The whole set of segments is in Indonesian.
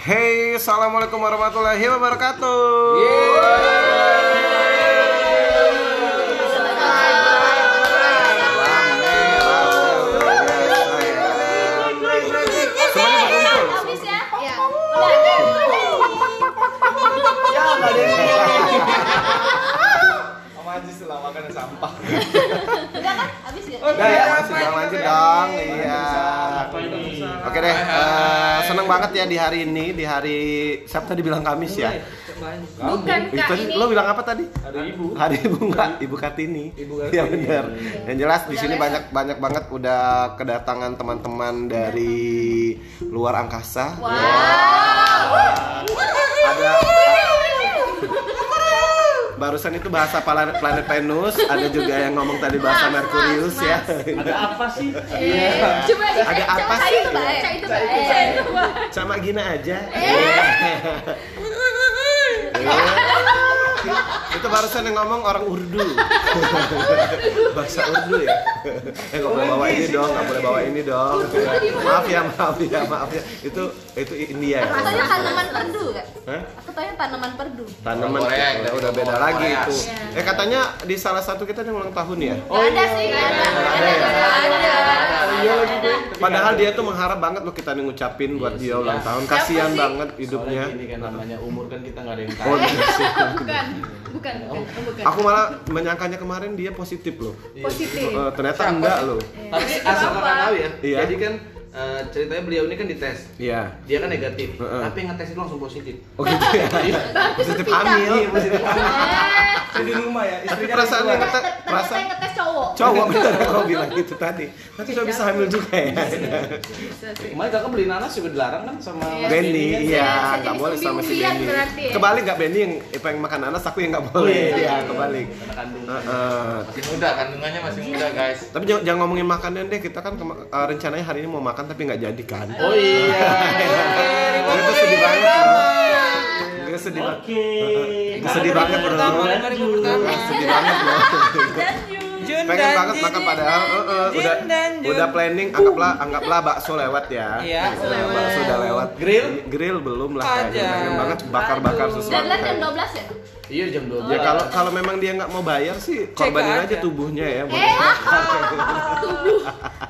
Hey, assalamualaikum warahmatullahi wabarakatuh. Ya? Ya. Ya makan sampah. Udah kan? Habis ya? Udah ya, Masih dong lanjut dong. Iya. Oke deh, eh, seneng banget ya di hari ini, di hari siapa tadi bilang Kamis ya? Bukan Kak tadi ini. lo bilang apa tadi? Ada ibu. Hari Ibu enggak, Ibu Kartini. Ibu Kartini. Iya benar. Yang jelas di sini banyak banyak banget udah kedatangan teman-teman dari luar angkasa. Wow. Ada Barusan itu bahasa planet, planet Venus, ada juga yang ngomong tadi bahasa Mars, Merkurius Mars, ya. Ada apa sih? Eh, Coba Ada apa sih? Itu baik. Itu baik. Itu baik. Sama Gina aja. Eh. Itu barusan yang ngomong orang Urdu. Bahasa Urdu ya. Eh nggak boleh bawa ini dong, nggak boleh bawa ini dong. Maaf ya, maaf ya, maaf ya. Itu itu India ya. Katanya tanaman perdu kan? Hah? Katanya tanaman perdu. Tanaman Korea, udah, udah beda lagi itu. Eh katanya di salah satu kita yang ulang tahun ya. Gak ada sih, ada. Ada. Gak ada. Iya lagi gue. Padahal dia tuh mengharap banget lo kita ngucapin buat dia ulang tahun. Kasihan sih? banget hidupnya. Gini kan namanya umur kan kita nggak ada yang tahu. Oh, iya. Bukan. Bukan. Bukan. Bukan. Aku malah menyangkanya kemarin dia positif loh. Positif. Eh, ternyata enggak loh. Tapi asal kakak tahu ya. Iya. Jadi kan eh, ceritanya beliau ini kan dites. Iya. Dia kan negatif, Heeh. tapi ngetes itu langsung positif. Oh gitu ya. positif hamil. Eh, Itu di rumah ya. Tapi perasaan yang ngetes, perasaan yang ngetes cowok. cowok bener kau bilang gitu tadi. Nanti cowok bisa hamil juga ya. Bisa sih. Kemarin kakak beli nanas juga dilarang kan sama Mas Benny, iya, Bisa nggak jadi boleh sama si Benny. ya? Kebalik nggak Benny yang pengen makan nanas, aku yang nggak boleh. Oh, iya. Iya, kebalik. Masih muda, kandungannya masih muda guys. Tapi jangan, ngomongin makanan deh, kita kan eh, rencananya hari ini mau makan tapi nggak jadi kan. Oh iya. Itu sedih banget loh. Itu sedih banget. Itu sedih banget bro. Sedih banget loh. Pengen banget makan padahal eh, eh, udah udah planning anggaplah anggaplah bakso lewat ya. Iya, lewat. Bakso udah lewat. Grill? Grill belum lah Aja. kayaknya. Pengen banget bakar-bakar sesuatu. Deadline jam 12 ya? Iya jam 12. Ya kalau kalau memang dia nggak mau bayar sih korbanin aja aja. tubuhnya ya. Eh,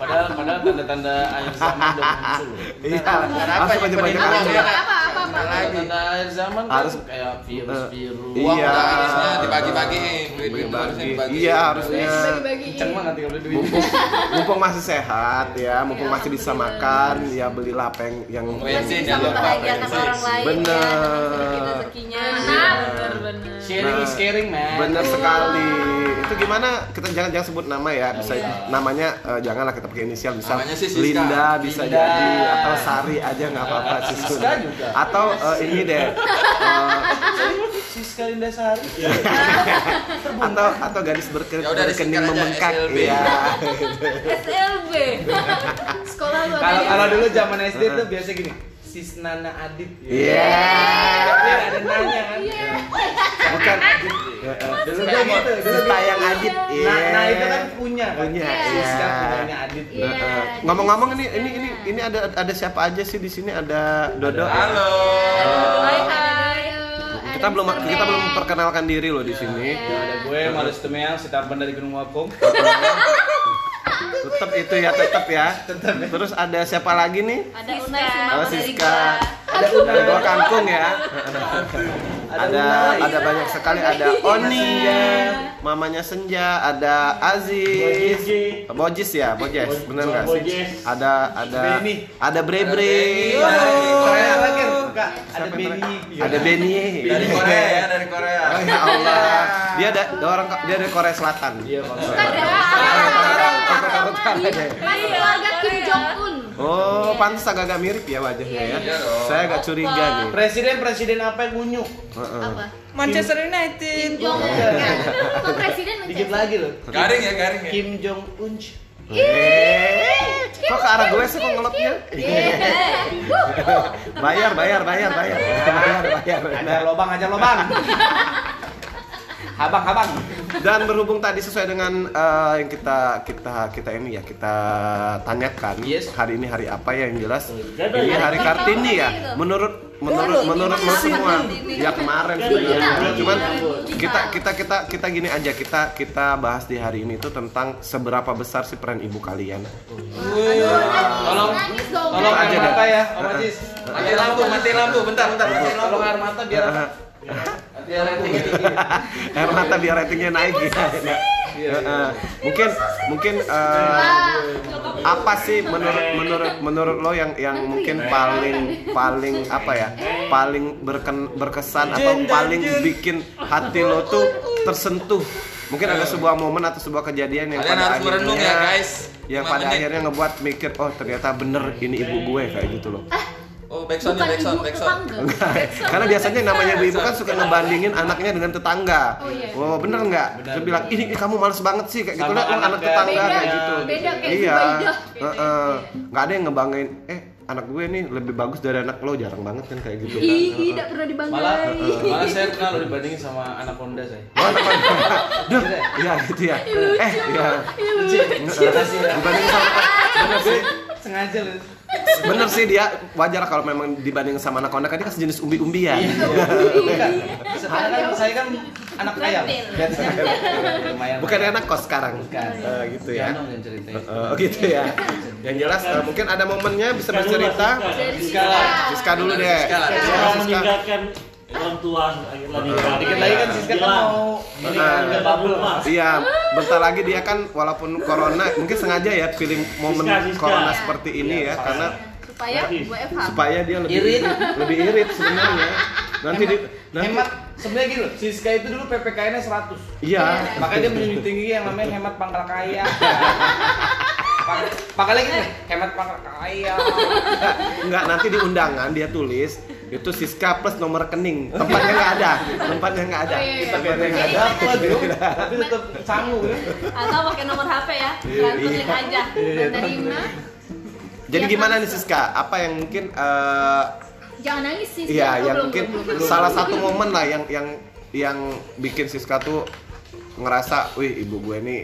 Padahal padahal tanda-tanda akhir zaman udah muncul. Iya, apa langsung ya, aja banyak penindakan aja. ya? apa apa apa? apa? Tanda-tanda akhir zaman kan Harus- kayak virus-virus. Eh, Uang Iya. udah harusnya dibagi-bagiin, duit-duit tuh harusnya Bagi. dibagi. Iya harusnya. Kenceng banget tinggal beli duit. Mumpung, mumpung masih sehat ya, mumpung masih bisa makan, ya belilah apa yang yang Bensin, Bisa membahagiakan orang lain Bener. ya. Rezeki rezekinya. Iya. Bener bener. Sharing is caring, man. Bener sekali. Itu gimana? Kita jangan jangan sebut nama ya. Bisa namanya eh, janganlah kita pakai inisial. Bisa Namanya sih Siska. Linda bisa Linda. jadi atau Sari aja nggak apa-apa sih. Siska juga. Atau eh, ini deh. eh, Siska Linda Sari. atau atau gadis Ya berkening aja, membengkak. SLB. Iya. SLB. Sekolah luar Kalau biasa. kalau dulu zaman SD tuh biasa gini. Sis Nana Adit. Iya. Tapi ada nanya kan. Iya. Bukan. Dulu kan gitu. Dulu tayang Adit. Iya. Nah, nah itu kan punya kan. Punya, Siska iya. punyanya Adit. Iya. Heeh. Ngomong-ngomong ini ini ini ini ada ada siapa aja sih di sini? Ada Dodo. Halo. Hai hai. Kita belum kita belum perkenalkan diri loh di sini. Ya, ada gue Malus Temeang, si Tarban dari Gunung Wakum. Tetap itu ya, tetap ya. Terus ada siapa lagi nih? Ada Oh, dari Siska. Ada Ada Unai. dua kangkung ya. Ada ada banyak sekali. Ada Oni, mamanya Senja, ada Aziz, Bojis ya, Bojes, bener nggak sih? Ada ada Benny. ada Bre. Ada Siapa yang Benny. terakhir? Ada Benny. Dari Korea ya, dari Korea. Oh ya Allah. Dia ada dia orang dia dari Korea Selatan. Iya, Masih keluarga Kim Jong Un. Oh, pantas agak-agak mirip ya wajahnya ya. Iya. Saya agak curiga nih. Presiden presiden apa yang unyu? Heeh. Apa? Manchester Kim United. Jong Un. Kok presiden Dikit Manchester? lagi loh. Garing ya, garing ya. Kim Jong Un. Eh, kok ke arah gue sih kok ngelopnya? Iya. Bayar, bayar, bayar, bayar. Bayar, bayar. Ada lobang aja lobang. Habang, habang. Dan berhubung tadi sesuai dengan eh, yang kita kita kita ini ya kita tanyakan Yes. hari ini hari apa ya yang jelas Gak ada ini hari Kartini ya. Menurut menurut menurut lo semua ya kemarin sebenarnya. Cuman kita kita kita kita gini aja kita kita bahas di hari ini itu tentang seberapa besar sih peran ibu kalian. Tolong, tolong Aja deh. mata ya, Om Aziz. Mati lampu, mati lampu, bentar, bentar, mati lampu. Tolong air mata biar biar ratingnya tinggi. Mata biar ratingnya naik. gitu. Heeh. mungkin mungkin eh, apa sih menurut menurut menurut lo yang yang mungkin paling paling apa ya paling berken, berkesan atau paling bikin hati lo tuh tersentuh? Mungkin ada sebuah momen atau sebuah kejadian yang Kalian pada harus akhirnya ya, guys. yang pada menit. akhirnya ngebuat mikir oh ternyata bener ini ibu gue kayak gitu loh Oh, backsound Bukan ya, backsound, ibu backsound. tetangga. karena biasanya namanya ibu kan suka ngebandingin anaknya dengan tetangga. Oh, iya. Oh, bener nggak? Dia bilang ini, kamu males banget sih kayak gitu lo anak tetangga Beda, kayak gitu. beda kayak iya. Heeh. Nggak ada yang ngebanggain eh anak gue nih lebih bagus dari anak lo jarang banget kan kayak gitu. Ih, Heeh. tidak pernah Malah, dibanggain. malah saya kenal lo dibandingin sama anak Honda saya. Oh, anak lo. Duh, iya gitu ya. Eh, iya. Makasih ya. Dibanding sama bener sih. Sengaja lu. Bener sih dia wajar kalau memang dibanding sama anak kondak kan dia kan sejenis umbi-umbian. Saya kan, saya kan anak ayam. Lumayan. Bukan anak kos sekarang. Bukan. Eh, gitu ya. Oh gitu ya. Yang jelas eh, mungkin ada momennya bisa bercerita. Siska. Dulu deh. Siska. meninggalkan orang tua akhirnya nikah. Dikit lagi kan Siska kan mau ini kan. Iya, bentar lagi dia kan walaupun corona mungkin sengaja ya pilih momen Siska, Siska. corona seperti ini ya karena supaya WFH. supaya dia lebih Irit. lebih irit sebenarnya. Nanti di nanti hemat sebenarnya gini loh, Siska itu dulu PPKN-nya 100. iya. Makanya dia menjunjung tinggi yang namanya hemat pangkal kaya. Pang- Pangkalnya gitu, hemat pangkal kaya. Enggak, nanti di undangan dia tulis itu Siska plus nomor rekening. Tempatnya nggak ada. Tempatnya nggak ada. Oh, iya, iya. Tempatnya nggak ada. Tapi tetap canggung ya. Atau pakai nomor HP ya. Transfer link aja. Menerima. Jadi Ya, gimana nih. Siska? Apa yang mungkin eh, Jangan nangis sih. Iya, Oh, yang belum, mungkin belum, belum, belum. salah satu momen lah yang yang yang bikin Siska tuh ngerasa, wih ibu gue nih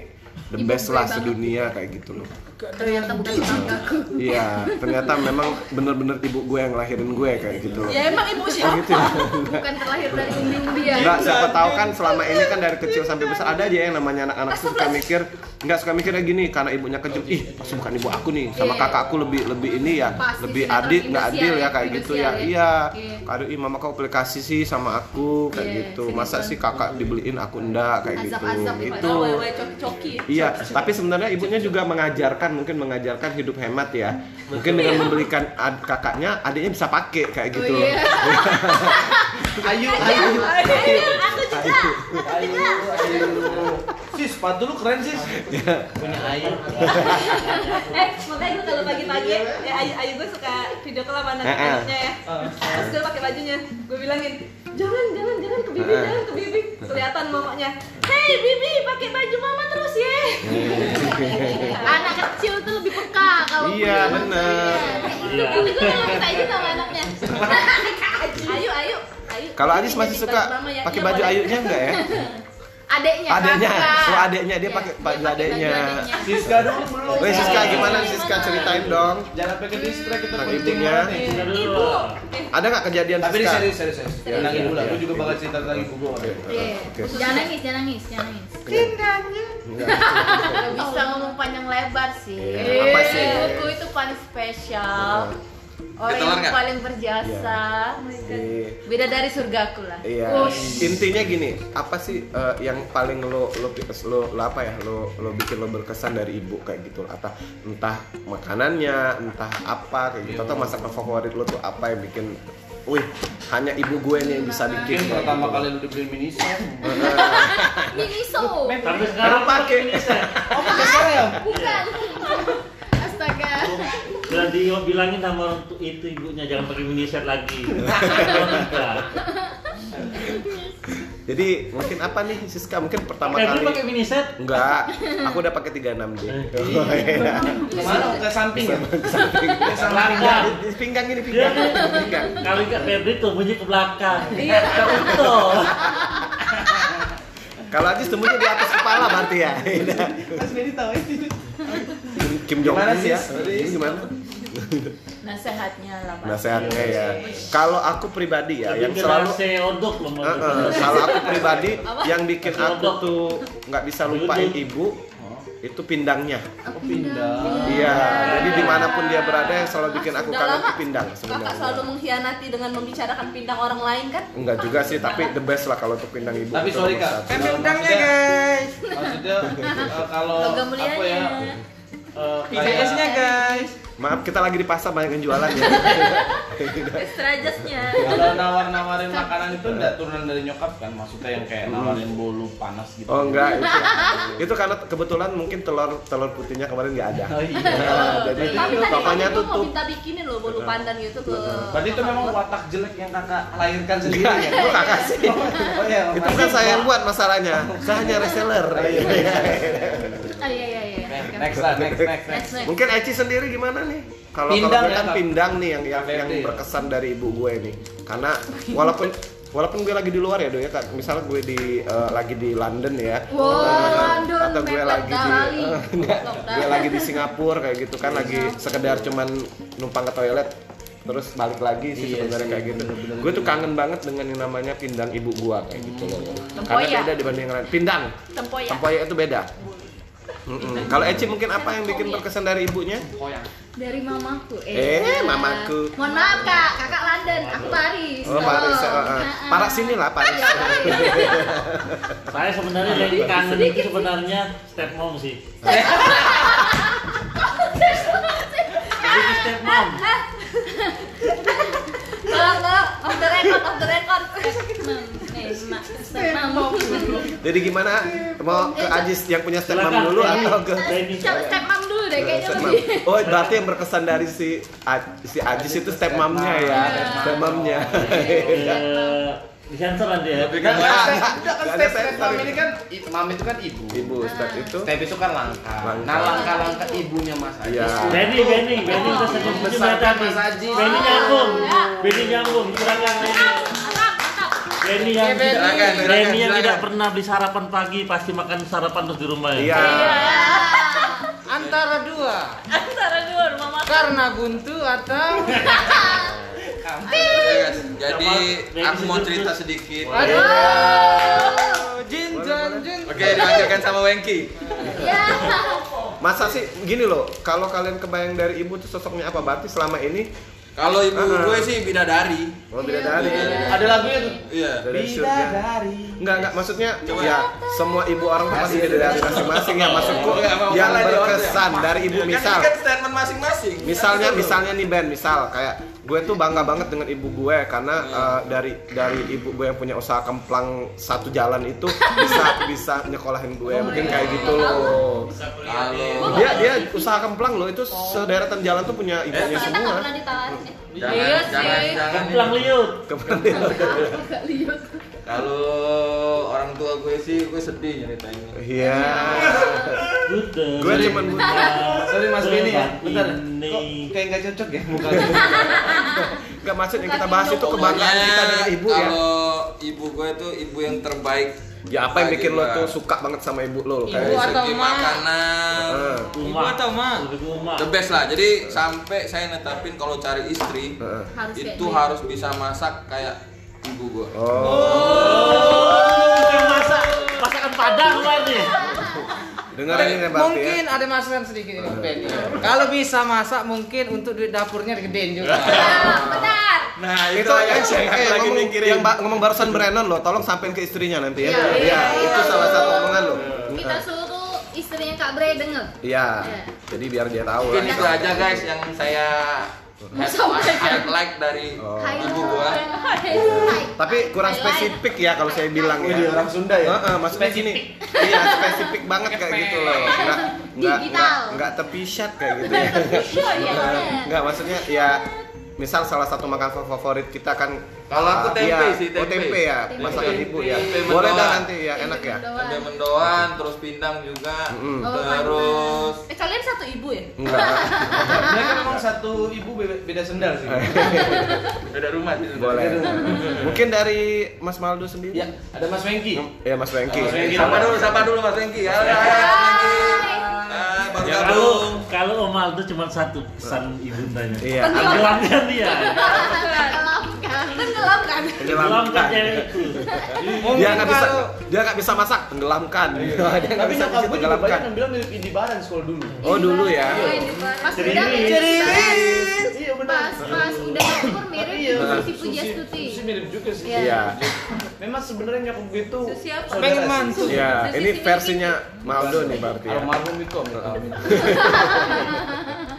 the Ibu best lah sedunia kayak gitu loh. Ternyata bukan tetanggaku. Iya, ternyata memang bener-bener ibu gue yang ngelahirin gue kayak gitu loh. Ya emang ibu Oh siapa? gitu ya. Bukan terlahir dari umbi-umbian. Enggak, siapa tahu kan selama ini kan dari kecil sampai besar ada aja yang namanya anak-anak suka mikir, enggak suka mikirnya gini karena ibunya kejut, ih pasti bukan ibu aku nih, sama Iya. kakakku lebih lebih ini ya, Pasti lebih sinetron adil nggak adil ya ya, kayak gitu ya. Ya. Iya. Iya. Aduh, ih mama kau aplikasi sih sama aku kayak Iya, gitu. Masa sinetron. sih kakak dibeliin aku enggak kayak gitu. Azab-azab Itu. coki-coki. Iya, tapi sebenarnya ibunya juga mengajarkan, mungkin mengajarkan hidup hemat ya. Mungkin dengan membelikan ad- kakaknya, adiknya bisa pakai kayak Oh gitu. iya. Ayu, ayu, Aku juga. ayu, ayu. Sis, sepatu lu keren sis. Punya ayu. eh makanya gue kalau pagi-pagi ya ayu, ayu gue suka video call sama anak Eh, eh. ya terus gue pakai bajunya gue bilangin jangan jangan jangan ke bibi Eh, jangan ke bibi kelihatan mamanya hei bibi pakai baju mama terus ya Anak kecil tuh lebih peka kalau Iya. Iya. Itu itu kalau minta izin sama anaknya. ayu ayu ayu Kalau Adis masih suka ya. pakai Iya, baju ayunya enggak ya? Adeknya. Adeknya, kakak. oh adeknya dia Iya, pakai baju pakai adeknya. Siska dulu belum. Weh Siska gimana Siska ceritain dong. Jangan sampai ke distract kita Tentang penting ibunya. ibu Ada nggak kejadian Tapi Siska? serius, serius, serius. Jangan nangis dulu, aku juga bakal cerita tentang ibu gua. Iya. Oke. Jangan nangis, jangan nangis, jangan nangis. Enggak. Gak bisa ngomong panjang lebar sih. Iya, apa sih? Ibuku itu paling spesial. Orang Ditelan yang nggak? paling berjasa. Iya. Beda dari surgaku lah. Iya. Wush. Intinya gini, apa sih eh, yang paling lo lo lo, lo apa ya lo lo bikin lo berkesan dari ibu kayak gitu atau entah makanannya, entah apa kayak gitu atau masakan favorit lo tuh apa yang bikin Wih, hanya ibu gue nih yang bisa bikin Mungkin pertama gitu. kali lu dibeliin mini set. Miniso. Sampai sekarang pakai. Oh, pakai sekarang ya? Bukan. Astaga. Dan dia bilangin sama orang tu- itu ibunya jangan pakai mini set lagi. Kalau. Jadi mungkin apa nih Siska mungkin pertama Febri kali pakai mini set. Enggak, aku udah pakai 36 D. Oh, iya. Mana ke samping ya? Ke samping. Belakang. Di pinggang ini pinggang. nih, pinggang. kali Kak Febri tuh bunyi ke belakang. Iya, Kak Uto. Kalau Ajis tumbuhnya di atas kepala berarti ya. Mas Benny tahu itu. Kim Jong Gimana Un sih? ya. Ini gimana? Nasehatnya lah Pak. Nasehatnya ya. Kalau aku pribadi ya yang Lebih selalu odok loh Mas. kalau aku pribadi Apa? yang bikin aku odok. tuh nggak bisa lupain ibu itu pindangnya. Oh, pindah. Iya, jadi di mana pun dia berada yang selalu bikin aku Udah kangen itu pindang Kakak sebenarnya. selalu mengkhianati dengan membicarakan pindang orang lain kan? Enggak juga sih, tapi the best lah kalau untuk pindang ibu. Tapi sorry kak. udangnya guys. Maksudnya eh, kalau apa ya? Eh, IPS-nya guys. Maaf, kita lagi di pasar banyak yang jualan ya. Extrajasnya. Kalau nawar-nawarin makanan itu enggak turunan dari nyokap kan? Maksudnya yang kayak nawarin bolu panas gitu. Oh enggak, itu, itu karena kebetulan mungkin telur telur putihnya kemarin nggak ada. Oh iya. Nah, jadi tokonya mau tutup. minta bikinin loh bolu pandan gitu ke Berarti itu memang watak jelek yang kakak lahirkan sendiri Enggak, ya? itu kakak sih. Oh iya. Itu bukan saya yang buat masalahnya, saya hanya reseller. Ah iya iya iya. Next lah, next, next, next. Next. Mungkin Eci sendiri gimana nih? Kalau kalau gue ya, kan pindang nih yang yang, yang ya? berkesan dari ibu gue nih. Karena walaupun walaupun gue lagi di luar ya, Do ya, Kak. Misalnya gue di eh, lagi di London ya. Wow, atau- London, atau gue lagi di enggak, gue lagi di Singapura kayak gitu kan lagi sekedar cuman numpang ke toilet terus balik lagi sih Iya sebenarnya kayak gitu. Gue tuh gitu. kangen banget dengan yang namanya pindang ibu gua kayak gitu loh. Karena Tempoyak. beda dibanding yang lain. Pindang. Tempoyak. Tempoyak itu beda. Mm-mm. Kalau Eci mungkin apa yang bikin berkesan dari ibunya? Dari mamaku. Eh, mamaku. Mohon maaf kak, kakak London, aku Paris. Oh, Paris. Tolong. uh, uh. Paras sini lah, Paris. Saya sebenarnya yang kangen itu sebenarnya stepmom sih. Lebih ke stepmom. Tolong, tolong, off the record, off the record. Stepmom. Jadi gimana? Mau ke Ajis yang punya stepmom dulu Benny. atau ke stepmom dulu deh kayaknya lebih. Oh, berarti yang berkesan dari si si Ajis itu stepmomnya ya, stepmomnya. Eh, Disensor nanti ya. Lebih ke Kan kan ada step, ini. kan, mom itu kan ibu. Ibu step itu. Step itu kan langkah. Langkah. Nah langkah-langkah ibunya Mas Ajis. Iya. Benny, Benny, Benny udah senyum senyum Membesarkan Benny. Mas Ajis. Benny nyambung, Benny nyambung. Silakan Benny yang tidak, Silakan, silakan, Benny yang silakan. tidak pernah beli sarapan pagi pasti makan sarapan terus di rumah ya. Iya. Antara dua, Antara dua rumah makan. karena buntu atau Ya, guys. Jadi aku mau cerita sedikit. aduh, jin jan jin. Oke, dilanjutkan sama Wengki. Ya. Masa sih gini loh, kalau kalian kebayang dari ibu tuh sosoknya apa? Berarti selama ini Kalau ibu Ah. gue sih bidadari. oh beda dari Ada lagunya tuh. Iya. Bidadari. Enggak, enggak maksudnya Coba. ya semua ibu orang tuh pasti beda dari masing-masing ya maksudku mau yang dia, berkesan Orde. dari ibu Kan misal ini kan statement masing-masing. misalnya misalnya nih Ben misal kayak gue tuh bangga banget dengan ibu gue karena eh, dari dari ibu gue yang punya usaha kemplang satu jalan itu bisa bisa nyekolahin gue mungkin kayak gitu loh Kalau dia dia usaha kemplang loh itu sederetan jalan tuh punya ibunya Kita nggak semua ya. jangan Iya jangan sih. jangan Kemplang liut. Agak liut. Kalau orang tua gue sih gue sedih nyeritainnya. iya. Gue cuman butuh- Sorry Mas Benny ya. Bentar. Ini. Kok kayak nggak cocok ya mukanya? nggak maksud yang kita bahas itu kebanggaan kita dengan ibu ya Kalau ibu gue itu ibu yang terbaik. ya apa yang bikin lo tuh suka banget sama ibu lo lo Ibu kayak atau Segi emak? makanan. Heeh. Rumah. atau emak? Lebih ke rumah. The best lah. Jadi sampai saya netapin kalau cari istri kayak itu harus bisa masak kayak ibu gue. oh Bukan masak, masakan Padang luar nih. Dengerin ini berarti Mungkin ya ada masukan sedikit ini Ben. Kalau bisa masak mungkin untuk duit dapurnya gedein juga. Ah, Benar. Nah itu yang saya eh, ngomong, yang ba- ngomong barusan Brandon loh, tolong sampein ke istrinya nanti ya. Iya, Iya, iya, itu iya. salah satu omongan lo. Kita suruh istrinya Kak Bre denger. Iya. Jadi biar dia tahu Mungkin lah. itu aja guys yang saya Sampaikan. highlight dari Oh. ibu gua. Tapi kurang spesifik ya kalau saya bilang ya. Wih, orang Sunda ya? Heeh, maksudnya gini. Iya, spesifik banget kayak gitu loh. Enggak enggak Digital. enggak, enggak tepisat kayak gitu ya. Iya, iya. Enggak maksudnya ya misal salah satu makan favorit kita kan Kalau aku ah, tempe iya, sih, oh, tempe. tempe ya Tempe. masakan ibu ya Tempe boleh dah nanti ya enak ya Ada mendoan, terus pindang juga. Mm-mm. Oh, Terus. Eh kalian satu ibu ya? enggak Mereka memang satu ibu beda, sendal sih. beda rumah sih. boleh mungkin dari Mas Maldo sendiri Ya, ada Mas Wengki. ya Mas Wengki Mas Wengki. Sapa dulu, sapa dulu Mas Wengki. Halo, Mas Wengki. Ah, baru Ya, gabung. Kalau Om Aldo cuma satu pesan ibundanya. iya Tenggelamkan dia. Tenggelam kan? Tenggelamkan dia nggak bisa dia nggak bisa masak tenggelamkan dia nggak Tapi bisa banyak tenggelamkan yang bilang mirip Indi Barens kalau dulu. oh dulu ya Cerimis. udah Cerimis. Iya benar. Pas pas udah dapur mirip Iya, Susi Pujastuti. Susi mirip juga sih. Iya. iya Memang sebenarnya nyokap gue itu Pengen mantu. ya ini versinya Maldo nih berarti ya Almarhum itu.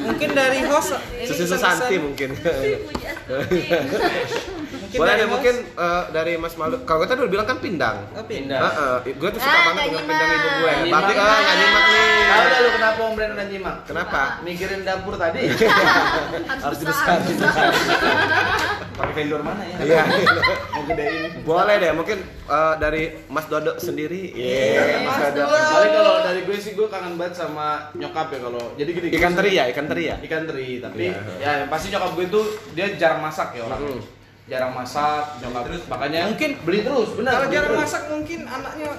Mungkin dari host. Ini Susanti mungkin. Mungkin boleh dari deh mungkin eh, dari Mas Maldo kalau kita dulu bilang kan pindang Oh, pindah. Pindah. gue tuh suka Ah, banget nggak dengan pindang ibu gue Nggak berarti nyimak. ah nggak nyimak nih Tahu lu kenapa om Brandon dan Nyimak? kenapa Mikirin dapur tadi. Harus besar. Pakai vendor mana ya? Iya. Mau gedein. Boleh deh, mungkin eh, dari Mas Dodo sendiri. Iya, Mas Dodo. Paling kalau dari gue sih gue kangen banget sama nyokap ya kalau. Jadi gini. Ikan teri ya, ikan teri ya. Ikan teri, tapi Iya. ya yang pasti nyokap gue tuh dia jarang masak ya orang. Jarang masak, nyokap terus makanya mungkin beli terus, benar. Kalau jarang terus. masak mungkin anaknya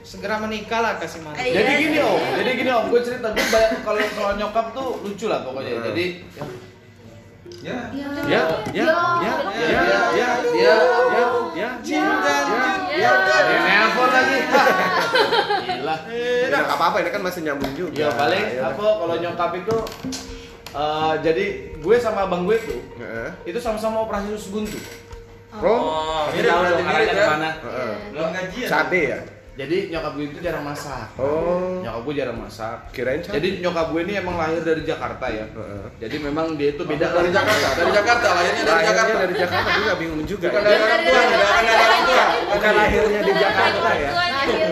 segera menikah lah kasih mantu. Eh, Jadi Iya. gini om, jadi gini om, gue cerita gue banyak kalau soal nyokap tuh lucu lah pokoknya. Hmm. Jadi Ya. Ya, ya, ya, ya, ya, ya, ya, dia, ya, ya. Cinta. Ya. ada yang nelpon lagi. Gila. Ya, nggak apa-apa, ini kan masih nyambung juga. Ya paling Ya. apa kalau nyokap itu eh, jadi gue sama abang gue tuh Heeh. itu sama-sama operasi usus buntu. Oh, Oh, Kita mirip tahu dong arahnya ya. ke mana. heeh. Belum gajian. Cabe ya? Jadi nyokap gue itu jarang masak. Oh. Nyokap gue jarang masak. Kirain cabe. Jadi nyokap gue ini emang lahir dari Jakarta ya. Heeh. Jadi memang dia itu beda Dari Jakarta, dari Jakarta, lahirnya dari Lahirnya Jakarta. dari Jakarta juga bingung juga. Bukan ya. dari orang tua, bukan dari orang tua. Bukan lahirnya di Jakarta ya.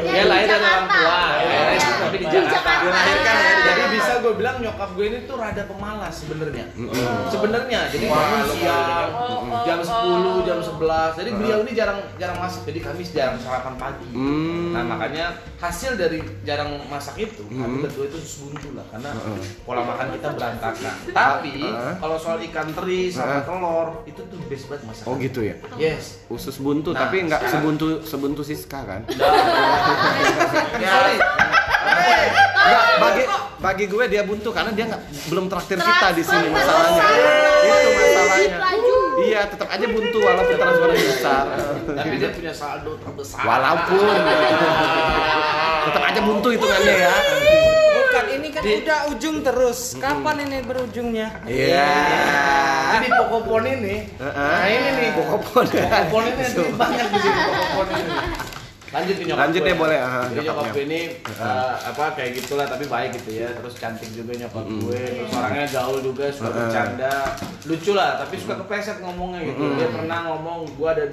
Dia lahir dari orang tua, lahir tapi di Jakarta. Dilahirkan ya di Jadi Jakarta. Bisa gue bilang nyokap gue ini tuh rada pemalas sebenarnya. Mm-mm. Sebenarnya jadi bangun siang, kalau jam 10, jam 11. Jadi beliau ini jarang jarang masak. Jadi kami jarang sarapan pagi. Hmm. Nah makanya hasil dari jarang masak itu kami Hmm. berdua itu buntu lah karena pola makan kita berantakan. Tapi kalau soal ikan teri sama telur itu tuh best banget masakan. Oh gitu ya. Yes. Usus buntu, Nah, tapi nggak sekarang- sebuntu sebuntu Siska kan? Ya. Sorry. Nggak, bagi bagi gue dia buntu karena dia nggak belum traktir kita di sini masalahnya. Itu masalahnya. Iya, tetap aja buntu walaupun transfernya besar. Tapi dia punya saldo terbesar. Walaupun tetap aja buntu hitungannya ya. Bukan ini kan udah ujung terus. Kapan ini berujungnya? Iya. Jadi pokopon ini, Heeh. nah ini nih Pokopon. pokopon ini banyak di sini pokopon ini. Lanjut ke nyokap Lanjut gue. deh, boleh. Ah, Jadi nyokap gue ini eh, apa kayak gitulah tapi baik gitu ya. Terus cantik juga nyokap gue. Terus orangnya gaul juga, suka Mm. bercanda, lucu lah. Tapi suka kepeset ngomongnya gitu. Mm. Dia pernah ngomong, gue ada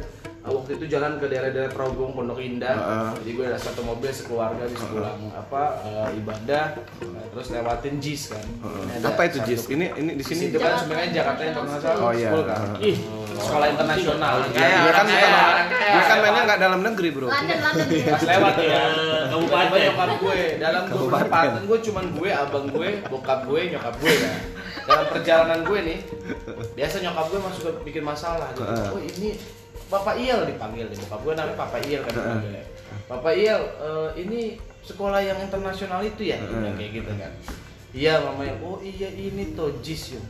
eh, waktu itu jalan ke daerah-daerah Trogong, Pondok Indah. Heeh. Jadi gue ada satu mobil sekeluarga di sepulang apa eh, ibadah, Nah, terus lewatin JIS kan. Ada Apa itu Jis? Ini ini di sini kan sebenarnya Jakarta International Oh, iya. Kan. Ih, Sekolah internasional. Dia dia kan bukan orang dia kan mainnya nggak dalam negeri, Bro. London, London. Pas lewat ya. Kabupaten. Nyokap gue dalam perempatan gue cuman gue, abang gue, bokap gue, nyokap gue kan. Dalam perjalanan gue nih, biasa nyokap gue masuk bikin masalah gitu. Oh ini Bapak Iel dipanggil nih, bokap gue namanya Papa Iel kan dipanggilnya. Bapak Iel, eh, ini sekolah yang internasional itu ya, kayak gitu kan. Iya mamanya, oh iya ini tuh JIS yuk.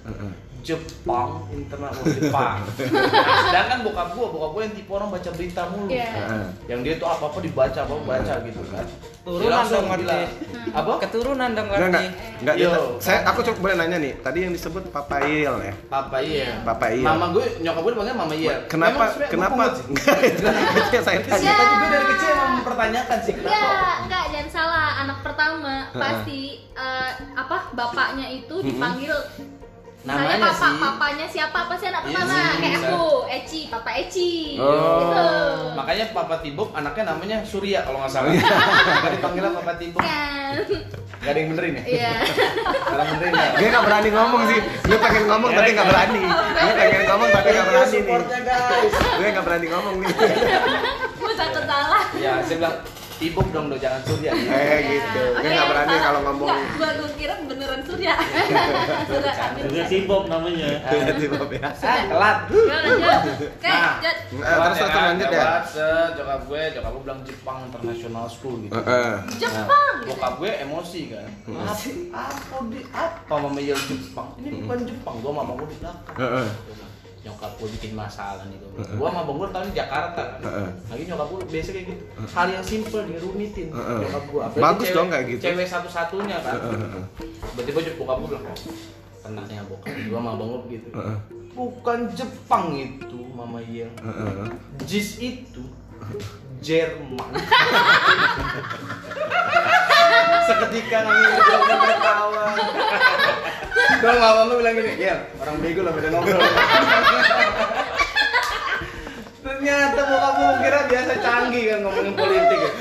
Jepang, internal oh, Jepang. Nah, sedangkan bokap gua, bokap gua yang tipe orang baca berita mulu. Iya. Heeh. Yang dia tuh apa-apa dibaca, apa baca gitu kan. Turunan dong berarti. bilang, Apa? Keturunan dong Enggak enggak. Enggak dia. Yo. Saya aku coba boleh nanya nih. Tadi yang disebut Papail ya. Papa iya. Papa iya. Mama gue, nyokap gue dipanggil Mama iya. Kenapa Memang kenapa. Enggak, saya Kita tanya. juga dari kecil emang mempertanyakan sih kenapa. enggak, jangan salah. Anak pertama pasti eh, apa bapaknya itu dipanggil Namanya papa, sih. papanya siapa? Apa sih anak Iya pertama? Kayak bisa. aku, Eci, Papa Eci. Oh. Gitu. Makanya Papa Tibok anaknya namanya Surya kalau nggak salah. Iya. Gak dipanggilnya Papa Tibok. Kan. Gak ada yang benerin ya? Iya. Salah benerin ya? Dia nggak berani ngomong sih. Dia pengen ngomong tapi nggak berani. Dia pengen ngomong tapi nggak berani nih. Supportnya guys. Dia nggak berani ngomong nih. Gue takut salah. Ya, saya bilang Tibok dong, do jangan Surya. Eh gitu. Dia nggak berani kalau ngomong. Enggak, gua gua kira beneran Surya. Surya si Bob namanya. Tiba-tiba ya. Ah, telat. Ya lanjut. Oke, Nah. lanjut. Eh, terus terus lanjut ya. Jokap gue, jokap gue bilang Jepang International School gitu. Heeh. Jepang. Nah, bokap gue emosi kan. Apa, apa di apa mama Jepang? Ini bukan Jepang, gua mama gue di belakang. Nyokap gue bikin masalah nih gua. Gua sama bang gue tahun di Jakarta kan. Lagi nyokap gue biasa kayak gitu. Hal yang simple dirumitin nyokap gue. Bagus dong kayak gitu. Cewek satu-satunya kan. Heeh, heeh. Tiba-tiba bokap gue bilang, tenang ya bokap. Gua sama bang gue begitu. Heeh. Bukan Jepang itu, Mama. Heeh. Jis itu Jerman. Seketika kami berdua tertawa. Dong mama lu bilang gini, ya orang bego lah beda ngobrol. Ternyata bokap lu kira biasa canggih kan ngomongin politik ya.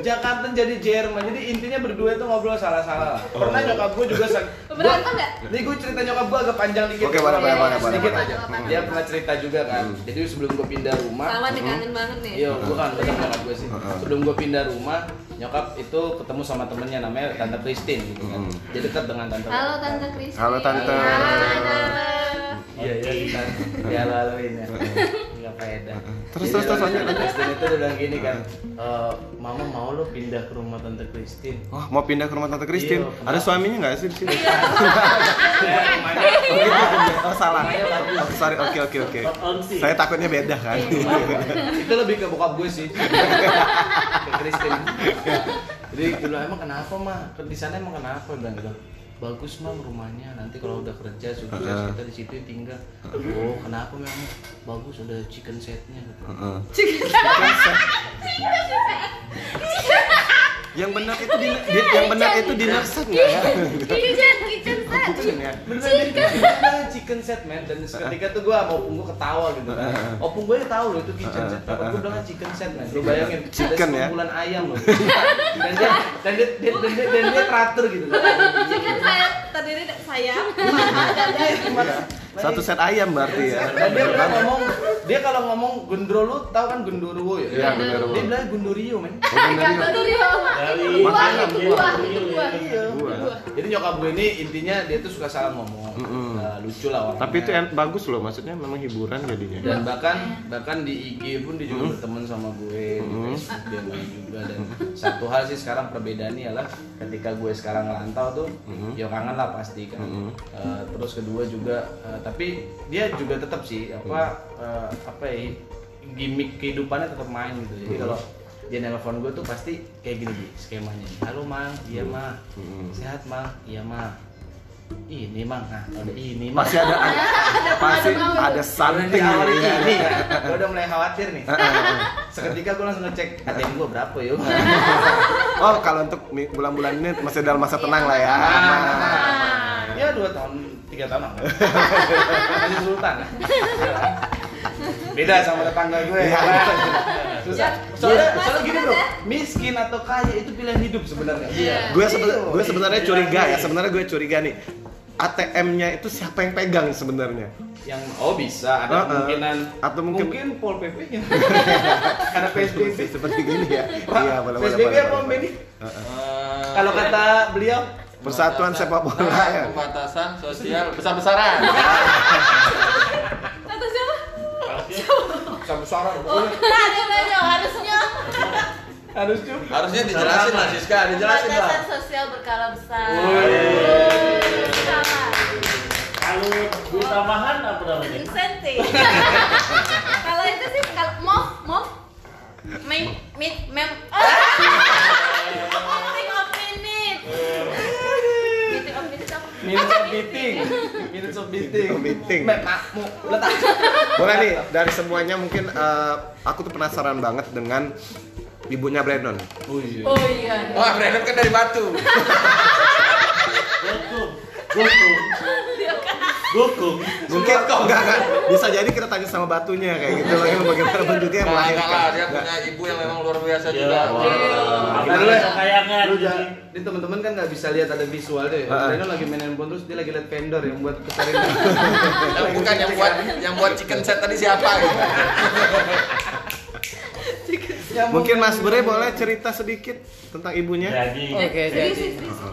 Jakarta jadi Jerman, jadi intinya berdua itu ngobrol salah-salah lah. Pernah nyokap gue juga sang- Berantem nggak? Nih gue cerita nyokap gue agak panjang dikit. Oke, boleh, boleh, boleh, Sedikit aja. Hmm. Dia pernah cerita juga kan. Jadi sebelum gue pindah rumah, Sama nih kangen banget nih. Iya, gue kan ketemu nyokap gue sih. Heeh. Sebelum gue pindah rumah, nyokap itu ketemu sama temennya namanya Tante Christine gitu kan. Hmm. Jadi dekat dengan Tante. Halo Tante Kristi. Halo, Tante. Halo. Iya, iya, kita ya laluin ya. Faedah. Terus, terus, terus, lanjut. Christine itu dia bilang gini kan, "Eh, Mama mau lo pindah ke rumah Tante Christine. Oh, mau pindah ke rumah Tante Christine. Iya, Ada suaminya nggak sih di sini? Ya, rumahnya Oh, salah. Oh, sorry. Oke, oke, oke. Saya takutnya beda kan. itu lebih ke bokap gue sih ke Christine jadi bilang emang kenapa mah di sana emang kenapa bilang gitu bagus mang rumahnya. Nanti kalau udah kerja sukses Heeh. kita di situ tinggal. Oh kenapa memang bagus udah chicken setnya. Gitu Heeh. Yang benar itu di, di- yang benar itu di nurset nggak ya? Kitchen, kitchen set. Kitchen ya. beneran beneran chicken set man. Dan seketika tuh gue sama opung gue ketawa gitu kan. Opung gue tahu loh itu kitchen set. Bapak gue bilang chicken set man. Lu bayangin Chicken ya? bulan ayam loh. Dan dia dan dia dan dia, dan dia teratur gitu Chicken saya terdiri dari saya, mama, dan dia. Satu set ayam berarti ya. Dan dia pernah ngomong, dia kalau ngomong gendro lu tahu kan gendruwo ya? Iya, gendruwo. Dia bilang gundurio, men. Bukan dari Dulu Dari Buah itu buah. buah, itu buah. Nyokap gue ini intinya dia tuh suka salah ngomong. Mm-mm. Nah, lucu lah orangnya. Tapi itu bagus loh, maksudnya memang hiburan jadinya. dan bahkan bahkan di IG pun dia juga berteman sama gue di Mm. Facebook dia main juga dan satu hal sih sekarang perbedaannya adalah ketika gue sekarang ngerantau tuh Mm. ya kangen lah pasti kan Mm. Eh, terus kedua juga eh, tapi dia juga tetap sih apa eh, apa ya gimmick kehidupannya tetap main gitu jadi Mm. kalau dia nelpon gue tuh pasti kayak gini Bi, skemanya halo mang. Iya mah Mm. sehat mang? Iya mah ini mang. Nah ada ini mang. Pasti ada pasti ada something ya. ini. gue udah mulai khawatir nih. Seketika gue langsung ngecek ATM gue berapa yuk? Oh, kalau untuk bulan-bulan ini masih dalam masa tenang lah ya. Nah, ya dua tahun tiga tahun lah. Masih sultan. Beda sama tetangga gue. Iya. Susah soalnya soalnya gini bro miskin atau kaya itu pilihan hidup sebenarnya Iya. Gue seben- gue sebenarnya curiga ya, sebenarnya gue curiga nih. ATM-nya itu siapa yang pegang sebenarnya? yang oh bisa ada Heeh. kemungkinan Atau mungkin- mungkin pol pp nya karena psbb Seperti gini ya. Pak, Iya, boleh boleh. PSBB apa Benny? Eh, Kalau kata beliau Persatuan sepak bola ya. Pembatasan sosial besar-besaran. Sama suara Oh, ada banyak harusnya. harus juga Harusnya dijelasin lah Siska, dijelasin lah. Pembatasan sosial berkala besar. Kalau duit tambahan apa namanya? Insentif. Kalau itu sih kalau mau mau mem mem mem meeting of minute. Meeting of minute apa? minutes of meeting of meeting of Boleh nih dari semuanya mungkin eh, aku tuh penasaran banget dengan ibunya Brandon. oh iya Oh iya. Wah, Brandon kan dari Batu. Goku. Goku. Goku. mungkin enggak enggak bisa jadi kita tanya sama batunya kayak gitu loh yang bagaimana bentuknya yang Enggak melahirkan. lah, dia punya ibu yang memang luar biasa Ya, juga. Apalagi Lu- kayangan. Lu jangan, ini teman-teman kan nggak bisa lihat ada visual deh. Reno lagi main handphone terus dia lagi lihat vendor yang buat kesarin. Yang bukan yang buat yang buat chicken set tadi siapa gitu. Mungkin Mas Bre boleh cerita sedikit tentang ibunya? Jadi, Oke, jadi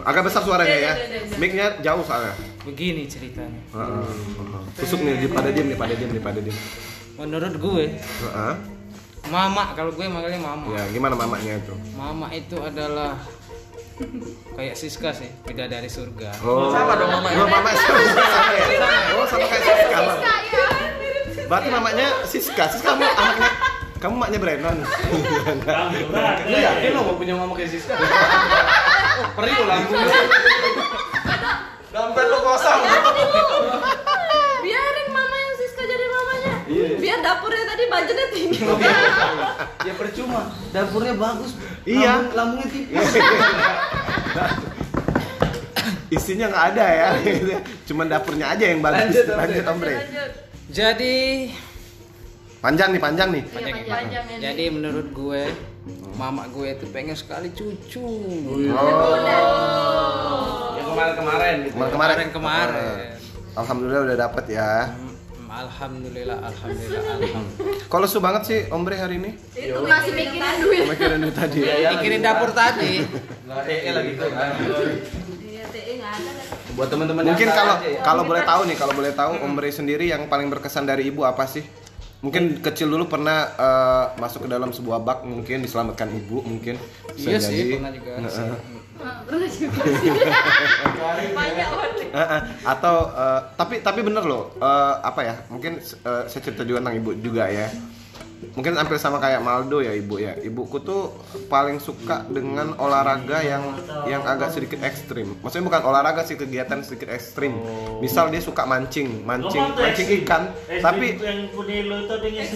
Agak besar suaranya ya. Mic-nya jauh soalnya. Begini ceritanya. Heeh. Tusuk nih, di- pada diem nih, pada diem nih, pada diem. Menurut gue, Heeh. mama kalau gue manggilnya mama. Ya, gimana mamanya itu? Mama itu adalah kayak Siska sih, beda dari surga. Oh, Sama dong mamanya. Oh, mama sama, sama ya? Oh, sama kayak Siska. Berarti mamanya Siska. Siska kamu anaknya kamu maknya Brandon. kamu yakin lo mau punya mama kayak Siska? Oh, perih lo. Dompet lu kosong. Biarin mama yang Siska jadi mamanya. Biar dapurnya tadi budgetnya tinggi. Ya percuma, dapurnya bagus. Iya. Lambung, lambungnya tipis. Isinya nggak ada ya. Cuman dapurnya aja yang bagus. Lanjut. Lanjut, Bre. Lanjut. Jadi Panjang nih, panjang nih. Iya, panjang ini. Jadi menurut gue, mama gue itu pengen sekali cucu. Oh. Yang kemarin-kemarin gitu. Kemarin Kemarin kemarin. Alhamdulillah udah dapet ya. Alhamdulillah, alhamdulillah, alhamdulillah. Kalau su banget sih Om Bre hari ini. Itu masih mikirin duit. Mikirin itu tadi. Iya, Mikirin dapur tadi. Lah, eh, lagi tuh kan. Iya, TE ada. Buat teman-teman Mungkin kalau ya. kalau boleh tahu nih, kalau boleh tahu Om Bre sendiri yang paling berkesan dari ibu apa sih? Mungkin kecil dulu pernah eh, masuk ke dalam sebuah bak mungkin diselamatkan ibu mungkin. Iya sih, pernah juga. Pernah juga sih. Banyak banget. Heeh. Atau eh, tapi tapi bener loh eh, apa ya? Mungkin eh, saya cerita juga tentang ibu juga ya. Mungkin hampir sama kayak Maldo ya ibu ya. Ibuku tuh paling suka dengan olahraga yang yang agak sedikit ekstrim. Maksudnya bukan olahraga sih kegiatan sedikit ekstrim. Misal dia suka mancing, mancing, mancing ikan. Tapi yang punya lo itu dengan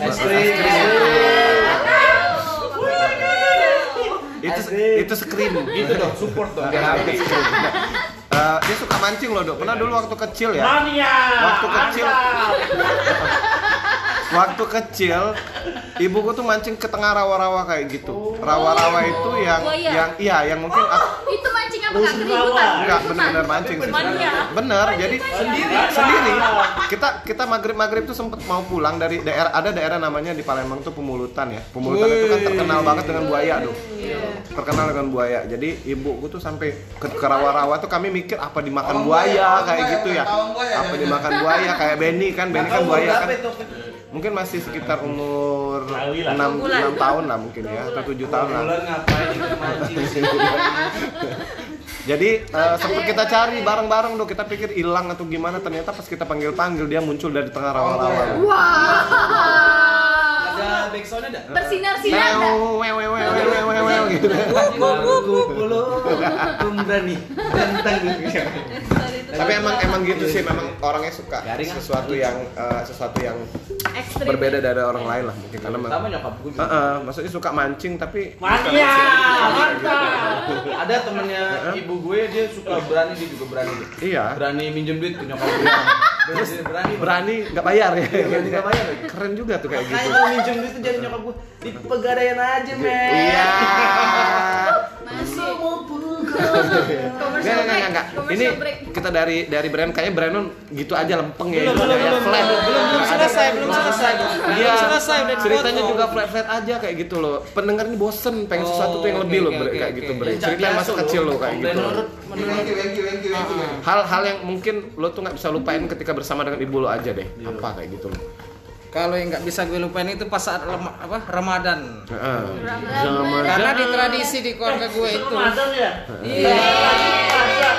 itu itu scream. Gitu dong, support dong biar happy. Eh, dia suka mancing loh dok. Pernah dulu waktu kecil ya. Mania. Waktu kecil. Waktu kecil, ibuku tuh mancing ke tengah rawa-rawa kayak gitu. Rawa-rawa itu yang buaya. yang iya yang mungkin aku Itu enggak benar-benar mancing sih. Mania. Bener, jadi sendiri sendiri. Kita kita maghrib maghrib tuh sempet mau pulang dari daerah ada daerah namanya di Palembang tuh Pemulutan ya. Pemulutan itu kan terkenal banget dengan buaya tuh. Terkenal dengan buaya. Jadi ibuku tuh sampai ke, rawa-rawa tuh kami mikir apa dimakan buaya kayak buaya, gitu ya. Apa dimakan buaya kayak Benny kan Benny kan buaya kan. Mungkin masih sekitar umur. 6, 6 tahun lah mungkin ya atau 7 tahun lah. Bulan ngapain ikut mancing sih? Jadi eh, sempat kita cari bareng-bareng tuh kita pikir hilang atau gimana ternyata pas kita panggil-panggil dia muncul dari tengah rawa-rawa. Wah. Ada backsoundnya enggak? Bersinar-sinar dah. Wew, gitu. Berani tentang Tapi emang emang gitu sih, memang orangnya suka ah. sesuatu yang eh, sesuatu yang berbeda dari orang lain lah mungkin karena sama memang nyokap gue Eh, juga. eh, maksudnya suka mancing tapi Mania. Mantap. Ada temennya ibu gue dia suka berani dia juga berani iya Berani minjem duit ke nyokap gue. Terus berani berani nggak bayar ya. Berani nggak bayar. Keren juga tuh kayak Kayak gitu. Mau minjem duit tuh jadi nyokap gue di pegadaian aja men. Iya. Masih. Enggak, Commercial enggak, break. enggak, enggak. Ini kita dari dari brand kayaknya Brandon gitu aja lempeng ya. Belum, gitu belum, belum, flat. belum, belum, belum Nggak ada- selesai, belum selesai. Iya. Belum selesai, udah Ceritanya juga flat-flat aja kayak gitu loh. Pendengar ini bosen pengen Oh, sesuatu tuh yang lebih loh kayak gitu Bre. Cerita yang masa kecil loh. lo kayak gitu. Hal-hal yang mungkin lo tuh nggak bisa lupain ketika bersama dengan ibu lo aja deh. Iya. Apa kayak gitu loh. Kalau yang nggak bisa gue lupain itu pas saat lema- apa Ramadan. Heeh. Karena di tradisi di keluarga gue itu. Ramadan ya. Iya.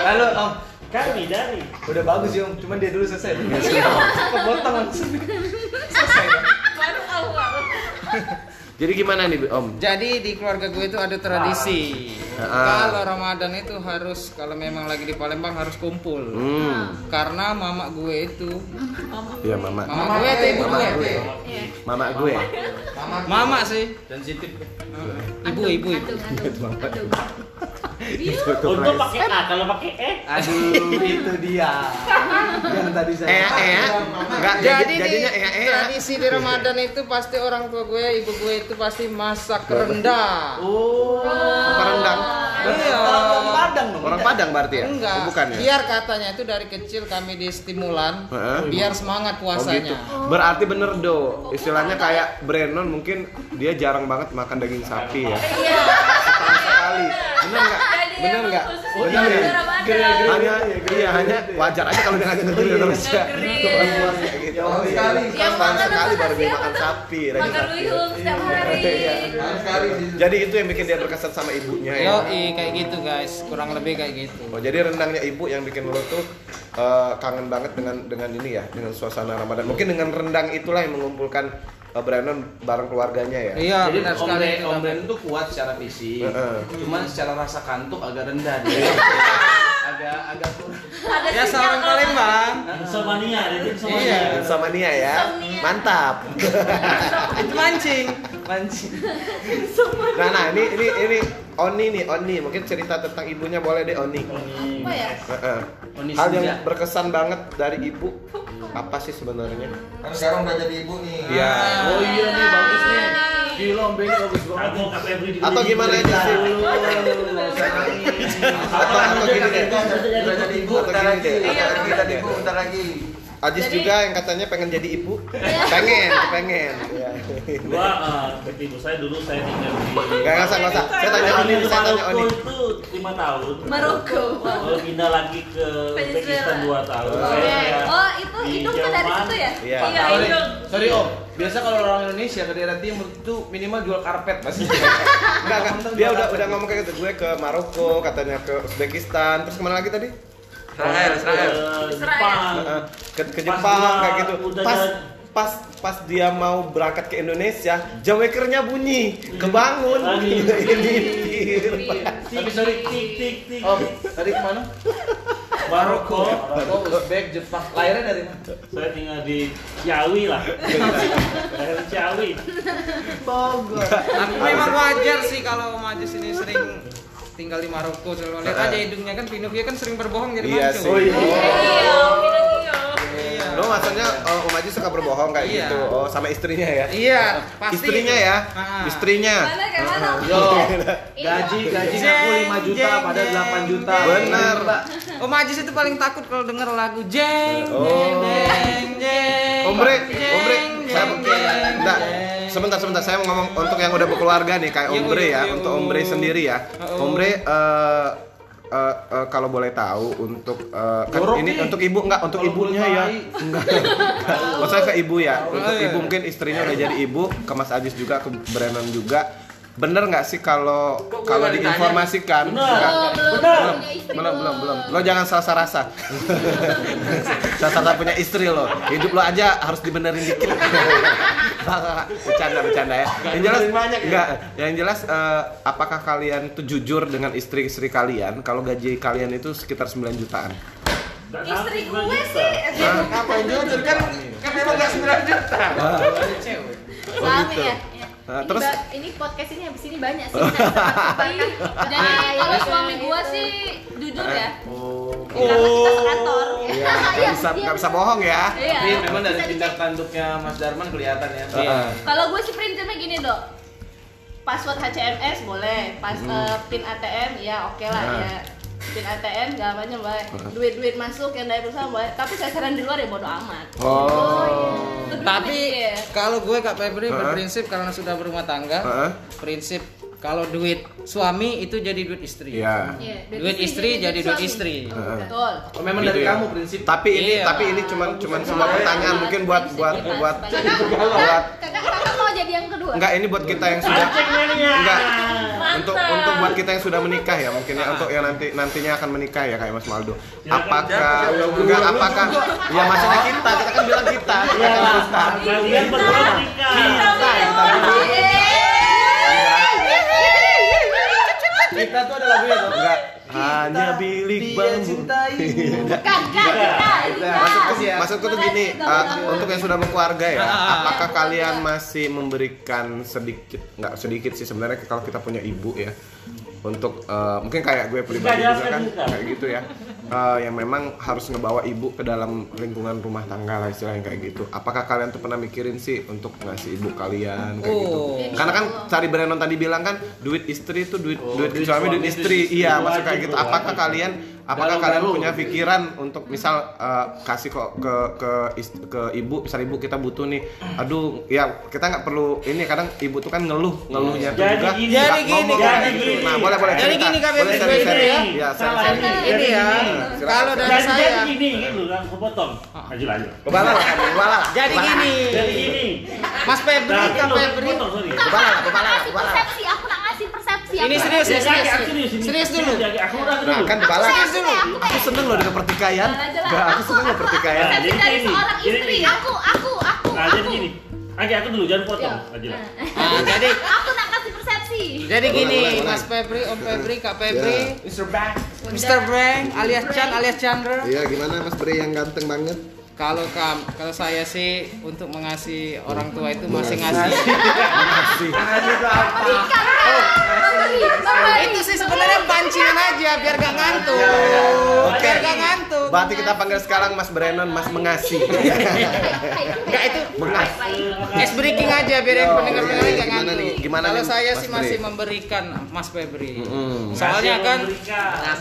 Halo Om. Kami dari. Udah bagus ya Om, cuman dia dulu selesai. Iya. Kepotong langsung. Baru awal. Jadi gimana nih Om? Jadi di keluarga gue itu ada tradisi. Ah. Kalau Ramadan itu harus kalau memang lagi di Palembang harus kumpul. Hmm. Karena mama gue itu, Iya mama. mama gue atau ibu Mama gue? gue. Mama gue. Mama sih. Sensitif. Ibu, ibu, ibu. Untuk pakai A, kalau pakai E Aduh, itu dia. Yang tadi saya. Eh, eh, enggak Jadi jadi di jadinya eh eh. tradisi di Ramadan itu pasti orang tua gue, ibu gue itu pasti masak rendang. Oh. Apa rendang? Iya. Orang Padang dong. Orang Padang berarti ya? Enggak. Oh, bukan ya? Biar katanya itu dari kecil kami di stimulan, Heeh. biar semangat Oh gitu. puasanya. Berarti bener do. Istilahnya kayak Brennon mungkin dia jarang banget makan daging sapi ya. Iya. Sekali. Bener nggak? Emang nggak? di ya? Hanya iya hanya wajar aja kalau dia ngajak negeri terus ya. Gitu. Sekali. Yang Setahun makan sekali baru dia makan sapi, daging Makan wihum setiap hari. Iya. Jadi itu yang bikin dia berkesan sama ibunya ya. Yo, kayak gitu guys, kurang lebih kayak gitu. Oh, jadi rendangnya ibu yang bikin lo tuh eh, kangen banget dengan dengan ini ya, dengan suasana Ramadan. Mungkin dengan rendang itulah yang mengumpulkan Brandon bareng keluarganya ya. Iya, Jadi benar Om sekali. Om. Brandon tuh kuat secara fisik. Heeh. Cuman secara rasa kantuk agak rendah dia. agak agak Ya kalau- Palembang. Insomnia, jadi insomnia Iya. Sama Nia ya. Mantap. Itu mancing. Mancing. Nah, nah ini ini ini Oni nih, Oni. Mungkin cerita tentang ibunya boleh deh Oni. Apa ya? Oni Hal yang berkesan banget dari ibu apa sih sebenarnya? Kan sekarang udah jadi ibu nih. Iya. Oh iya nih bagus nih. Gila Om Benny bagus banget. Atau gimana aja sih? Atau atau gini deh. Udah jadi ibu, bentar gini lagi. kita ibu, deh. bentar lagi. Ajis Jadi- juga yang katanya pengen jadi ibu. Pengen, pengen. Iya. Gua eh, seperti ibu saya dulu saya tinggal di Gak nggak usah, nggak usah. Saya tanya Oni, di saya tanya Maroko Oni. itu lima tahun. Maroko. Lalu pindah lagi ke Uzbekistan dua tahun. Oh. Saya- Oke. saya Oh, itu hidung tuh dari situ ya? Iya. Iya, Sorry, hidung. sorry Om. Biasa kalau orang Indonesia ke daerah timur itu minimal jual karpet pasti. Enggak, enggak. Dia udah udah ngomong kayak gitu. Gue ke Maroko, katanya ke Uzbekistan, terus ke mana lagi tadi? Israel, Israel. Ke Jepang. Ke, Jepang kayak gitu. Pas pas pas dia mau berangkat ke Indonesia, jam wakernya bunyi, kebangun. Tapi sorry. Tik tik tik. Om, tadi ke mana? Maroko. Oh, Uzbek, Jepang. Lahirnya dari mana? Saya tinggal di Ciawi lah. Lahir di Ciawi. Tapi memang wajar sih kalau Majis ini sering tinggal di Maroko. Selalu lihat aja hidungnya kan Pinocchio kan sering berbohong jadi Iya mancung. sih. Oh, iya. Iya. Iya. Lo maksudnya uh, Om Aji suka berbohong kayak Iya. gitu. Oh, sama istrinya ya? Iya, pasti. Istrinya ya? Ah. Istrinya. Mana kayak mana? Yo, Ini gaji gaji ngaku 5 juta jeng, pada jeng, 8 juta. jeng. Bener. Oh Majis itu paling takut kalau denger lagu jeng Oh. jeng jeng jeng. Ombre, jeng, Ombre, saya jeng, jeng, enggak. Sebentar, sebentar. Saya mau ngomong untuk yang udah berkeluarga nih, kayak Iya, Ombre iya, ya, iya. untuk Ombre sendiri ya. Oh. Ombre, eh, eh, eh, kalau boleh tahu untuk eh, kan ini nih. untuk ibu enggak untuk Kalau ibunya ya enggak maksudnya ke ibu ya untuk iya. ibu mungkin istrinya udah jadi ibu ke Mas Ajis juga ke Brennan juga bener nggak sih kalau kalau nggak diinformasikan? Bener. Belum belum. Belum belum lo jangan salah rasa. Salah punya istri lo. Hidup lo aja harus dibenerin dikit. Bercanda bercanda ya. Yang jelas enggak yang jelas eh, apakah kalian tuh jujur dengan istri-istri kalian? Kalau gaji kalian itu sekitar 9 jutaan. Nggak Istri gue juta. sih. Apa yang jujur kan kan memang enggak 9 juta. Oh, Suami gitu. ya. Nah, Ini terus ba- ini podcast ini habis ini banyak sih. Jadi kalau suami gua sih jujur ya. oh Karena kita sekantor. iya nggak bisa nggak bisa bohong ya Iya. Tapi memang dari tindak tanduknya Mas Darman kelihatan ya. Heeh. Kalau gue sih prinsipnya gini dok Password HCMS boleh Pas eh, PIN ATM ya oke lah Hmm. Nah. ya PIN ATM gampangnya boleh Duit-duit masuk yang dari perusahaan boleh Tapi sasaran di luar ya bodo amat oh Lebih Tapi mikir. kalau gue Kak Febri Heeh. berprinsip karena sudah berumah tangga, Heeh. prinsip kalau duit suami itu jadi duit istri. Iya. Iya, Duit istri jadi duit suami. istri. Oh, Betul Oh, memang Gitu dari ya. kamu prinsip. tapi ini Iya. tapi ini cuman cuman sebuah pertanyaan mungkin buat buat buat Kakak, buat mau jadi yang kedua? enggak ini buat kita yang sudah enggak untuk untuk buat kita yang sudah menikah ya mungkin ya untuk yang nanti nantinya akan menikah ya kayak Mas Maldo Silakan. apakah enggak apakah ya maksudnya kita kita kan bilang kita Iya, kalian berdua menikah. Kita tuh ada lagunya tuh. enggak hanya bilik bambu. Bukan. Maksudku, Iya. maksudku tuh gini, uh, untuk yang sudah berkeluarga ya, apakah kalian masih memberikan sedikit, nggak sedikit sih sebenarnya kalau kita punya ibu ya, untuk uh, mungkin kayak gue pribadi juga kan, kayak gitu ya, uh, yang memang harus ngebawa ibu ke dalam lingkungan rumah tangga lah istilahnya kayak gitu. Apakah kalian tuh pernah mikirin sih untuk ngasih ibu kalian kayak gitu? Oh. Karena kan cari Brandon tadi bilang kan duit istri itu duit duit duit suami duit suami, istri, duit istri. iya maksud kayak gitu. Apakah kalian apakah Dalam kalian baru. punya pikiran untuk misal uh, kasih kok ke ke ke ibu misal ibu kita butuh nih aduh ya kita nggak perlu ini kadang ibu tuh kan ngeluh ngeluhnya tuh Jadi juga gini, nggak jadi gini, ngomong jadi gitu. gini. nah boleh boleh Jadi cerita. gini, Kak boleh Febri, sharing ini ya. ya Salah ini. Ini ya, kalau dari Jadi saya jadi gini, gitu kan, aku potong. Maju lanjut. kebala lah kebala lah Jadi gini, Jadi gini. Mas Febri, Nah, Kak lu Febri. kebala lah kebala lah kebala persepsi, aku nak ngasih persepsi. Ini aku- serius, Ya, serius, jadi, serius. aku serius dulu. Jadi, aku udah nah dulu. kan kebala Aku kan serius dulu, aku aku seneng loh dengan pertikaian Jalan aja lah. Nggak, aku seneng loh pertikaian Nah, Persepsi jadi dari seorang jadi istri. gini. Aku, aku, aku, Nah, jadi aku. gini. Oke, aku dulu, jangan potong. Iya. Maju lah. Ah, jadi Aku nak persepsi. jadi gini. Mas Febri, Om Febri, Kak Febri, Mr. Bang. Mr. Brang, alias Chan, alias Chandra. iya gimana mas Bre yang ganteng banget Kalau kam, kalau saya sih untuk mengasihi orang tua itu masih ngasih. Makasih. itu sih sebenarnya pancingan aja biar gak ngantuk. Oke. Biar gak ngantuk. Berarti kita panggil sekarang Mas Brennan Mas Mengasih. Enggak itu Mengas. ice breaking aja biar yang pendengar-pendengar gak Gimana ngantuk. nih? Gimana Kalau saya sih masih memberikan Mas Febri. Mm. Soalnya kan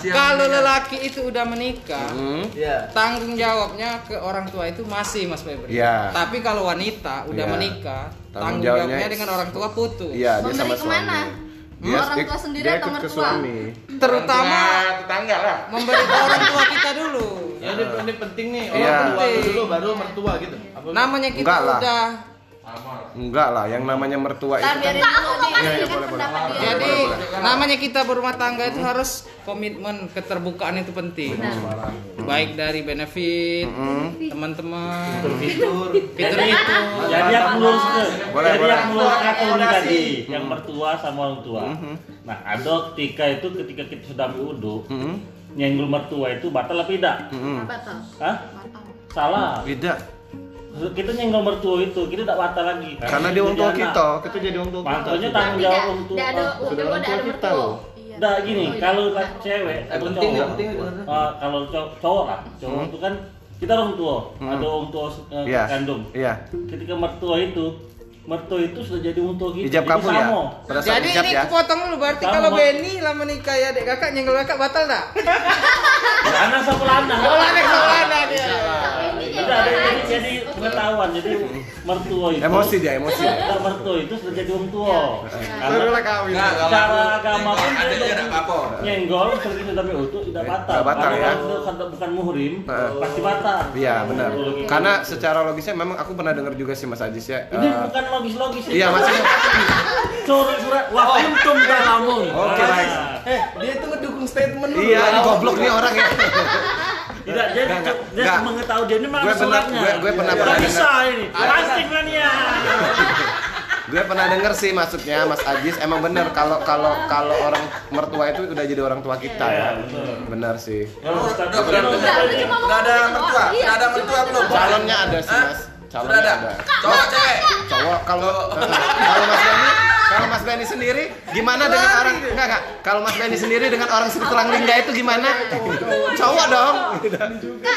kalau lelaki itu udah menikah, Hmm. Iya. tanggung jawabnya ke orang tua itu masih Mas Febri. Iya. Tapi kalau wanita udah Iya. menikah, Tanggung jawabnya- dengan orang tua putus. Iya, dia Memberi sama ke mana? suami. Dia Orang tua sendiri dia atau mertua? suami. Terutama tetangga lah. memberi ke orang tua kita dulu. Ya ini, ini penting nih. Iya. Orang tua Penting. dulu baru mertua gitu. Apa Namanya kita Enggak lah. udah Enggak lah, yang namanya mertua itu kan boleh, boleh. pendapat dia. Jadi namanya kita berumah tangga itu harus komitmen keterbukaan itu penting. Baik dari benefit, teman-teman, Tidur. fitur itu. Jadi lurus ke. Boleh, Jadi boleh. aku tadi, yang mertua sama orang tua. Nah, ada ketika itu ketika kita sudah ambil wudhu, Mm-mm. nyenggol mertua itu batal apa tidak? Mm-mm. Batal. Hah? Batal. Salah. Tidak, Kita nyenggol mertua itu, kita tidak batal lagi. karena dia orang tua Jadi kita, kita jadi orang tua kita. Makanya tanggung jawab orang tua. Sudah udah orang ada tua kita mertua. loh. Nah gini, Oh, iya. kalau cewek Eh, atau penting penting eh, kalau cow- cowok lah, cowok itu kan kita orang tua, ada orang tua eh, Iya. kandung. Iya. Ketika mertua itu, mertua itu sudah jadi kita. Hijab jadi kabul ya. Pada saat Jadi hijab ini ya. potong dulu berarti Sama. kalau Benny lah menikah ya adik kakak nyenggol kakak batal tak? Anak sama anak. Oh anak sama anak ya. Tidak ada jadi, jadi pengetahuan. Jadi mertua itu. Emosi dia, emosi. Kita mertua itu sudah jadi orang tua. Karena Barulah kawin. Nah, cara agama pun ada dia nak apa? nyenggol seperti sudah utuh tidak batal. Tidak batal, ya. kalau bukan muhrim Heeh. pasti batal. Iya benar. Betul. Karena secara logisnya memang aku pernah dengar juga sih Mas Ajis ya. ini eh, bukan logis-logis. Iya maksudnya. Surat surat wah untung gak lamun. Oke baik. Eh, dia itu ngedukung statement lu. Iya, ini goblok nih orang ya. Tidak jadi Nggak, nggak, dia nggak. mengetahui dia ini mana Gue pernah- suratnya. gue- gue pernah- Nggak pernah bisa dengar. ini. Plastik mania. Gue pernah denger sih maksudnya Mas Ajis emang bener kalau kalau kalau orang mertua itu udah jadi orang tua kita Iya, ya. betul. Benar sih. Udah ada mertua? Iya, Udah ada cuma mertua belum? Calonnya ada sih? Mas. Calonnya ada. Cowok cewek. Cowok kalau kalau Mas Benny kalau Mas Benny sendiri gimana dengan orang enggak enggak kalau Mas Benny sendiri dengan orang Sri Tulang Lingga itu gimana? Cowok dong.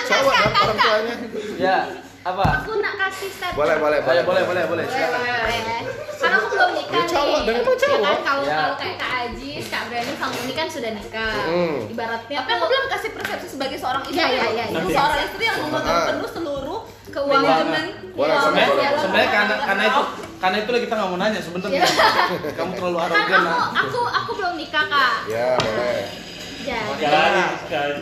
Cowok dong orang tuanya. Ya, apa? Aku nak kasih statement. Boleh boleh Boleh, boleh, boleh, boleh. Silakan. Karena aku belum nikah Ya, cowok, nih. dan emang Ya cowok. kan kalau Ya. kalau kayak Kak Ajis, Kak Brani sama Uni kan sudah nikah. Mm. Ibaratnya tapi aku belum kasih persepsi sebagai seorang istri. Iya, iya, iya, iya. seorang istri yang memegang Ah. penuh seluruh Keuangan. Boleh, keuangan boleh, Sebenarnya, dalam sebenarnya karena karena itu karena itulah kita nggak mau nanya sebenarnya. Kamu terlalu kan arogan. aku lah. aku aku belum nikah kak Ya, boleh. jadi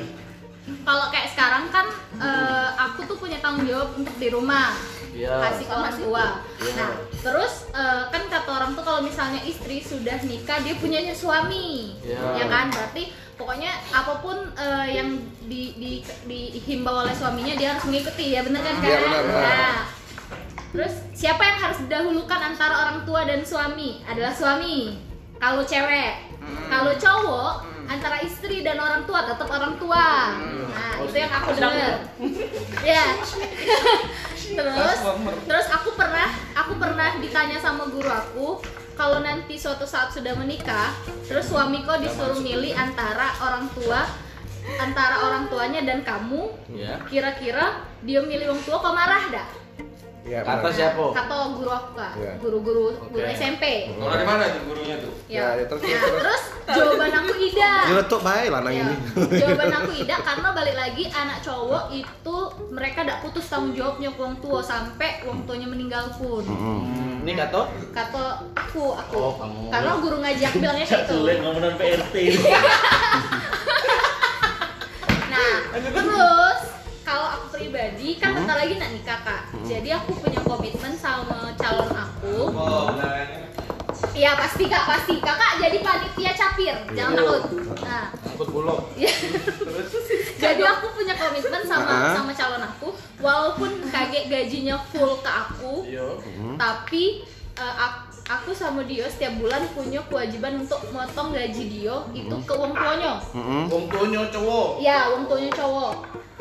kalau kayak sekarang kan eh, aku tuh punya tanggung jawab untuk di rumah. Iya. kasih ke orang tua. Nah terus eh, kan kata orang tuh kalau misalnya istri sudah nikah dia punyanya suami. Iya. ya kan? Berarti pokoknya apa pun eh, yang di, di, dihimbau oleh suaminya dia harus mengikuti. Ya bener kan kak? Iya, benar, benar. Nah, terus siapa yang harus didahulukan antara orang tua dan suami? Adalah suami. Kalau cewek. Hmm. kalau cowok antara istri dan orang tua tetap orang tua. Nah, itu yang aku dengar. Ya. terus terus aku pernah aku pernah ditanya sama guru aku kalau nanti suatu saat sudah menikah, terus suamiku disuruh milih antara orang tua antara orang tuanya dan kamu, Ya. kira-kira dia milih orang tua kok marah dah? Iya, Kata benar. siapa? Kata guru aku kak, Iya. guru-guru guru Oke. SMP. Kalau di mana tuh gurunya tuh? Ya, ya, terus, Nah, terus. terus jawaban aku Ida. Nyeletuk baik lanang Ya, ini. jawaban aku Ida karena balik lagi anak cowok itu mereka tidak putus tanggung jawabnya ke orang tua sampai orang tuanya meninggal pun. Hmm, Ini kata Kata aku, aku. Oh, kamu. Karena guru ngaji aku bilangnya kayak itu. Sulit ngomongin PRT. Nah, terus kalau aku pribadi kan bentar lagi nak nikah kak. Jadi aku punya komitmen sama calon aku. Oh, Iya pasti kak, pasti. Kakak jadi panitia capir, jangan takut. Nah, angkut bulog. Ya. Jadi aku punya komitmen sama sama calon aku, walaupun kaget gajinya full ke aku, Iya. tapi eh, ak- aku sama Dio setiap bulan punya kewajiban untuk motong gaji Dio itu ke uang tuanya. Mm-mm. Wong tuanya cowok. Ya, uang tuanya cowok.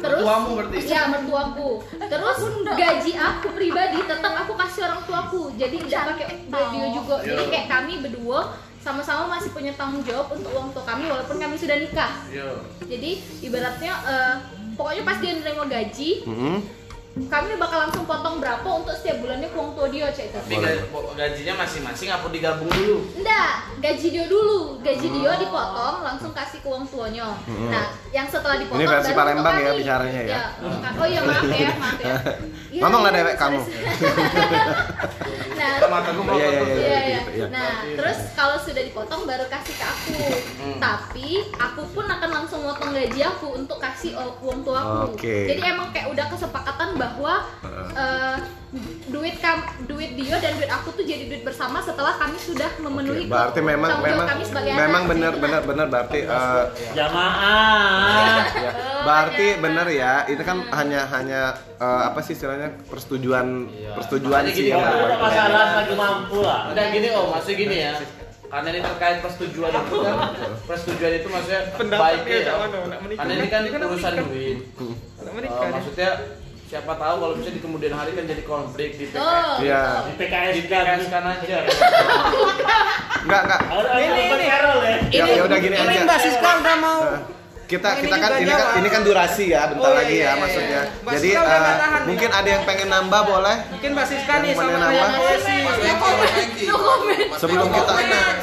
Terus Mertuamu berarti? Ya, mertuaku. Terus gaji aku pribadi tetap aku kasih orang tuaku. Jadi tidak pakai duit Dio juga. Jadi Iya. kayak kami berdua sama-sama masih punya tanggung jawab untuk uang tua kami walaupun kami sudah nikah. Iya. Jadi ibaratnya eh, pokoknya pas dia nerima gaji, Mm-mm. Kami bakal langsung potong berapa untuk setiap bulannya uang tua dia cek itu. Tapi ga- gajinya masing-masing apa digabung dulu? Enggak, gaji dia dulu, gaji dia dipotong langsung kasih ke uang tuanya. Nah, yang setelah dipotong Ini versi Palembang ya bicaranya ya. bukan. Oh iya maaf ya, maaf ya. Iya, Ngomong lah iya, dewek kamu. Nah, Iya, iya, iya. Iya, iya. gitu, iya. Nah, terus kalau sudah dipotong baru kasih ke aku. Hmm. Tapi aku pun akan langsung motong gaji aku untuk kasih o- uang tua aku. Oke. Jadi emang kayak udah kesepakatan bahwa eh, duit kam duit dia dan duit aku tuh jadi duit bersama setelah kami sudah memenuhi Oke, Berarti memang memang kami sebagai memang anak. benar benar benar berarti eh, Jamaah. ya. Berarti benar ya. Ini kan hanya hanya eh, apa sih istilahnya persetujuan Iya. persetujuan Makanya sih. gini, ya. Ada masalah lagi mampu lah. Udah gini om, maksudnya gini ya. Karena ini terkait persetujuan itu kan, persetujuan itu maksudnya baiknya ya. Karena ini kan urusan duit. Eh, maksudnya siapa tahu kalau bisa di kemudian hari kan jadi konflik di PKS. Oh, Iya. Di PKS Di PKS kan aja. Enggak enggak. Ini Carol ya. Ya, ya udah gini ini aja. Mbak Siska udah mau Eh, kita Ini kita kan ini kan ini kan durasi ya bentar Oh, iya, lagi iya, ya iya. maksudnya. Jadi nggak eh, tahan nih. mungkin ada yang pengen nambah boleh mungkin Mbak Siska nih sama nambah? Sebelum kita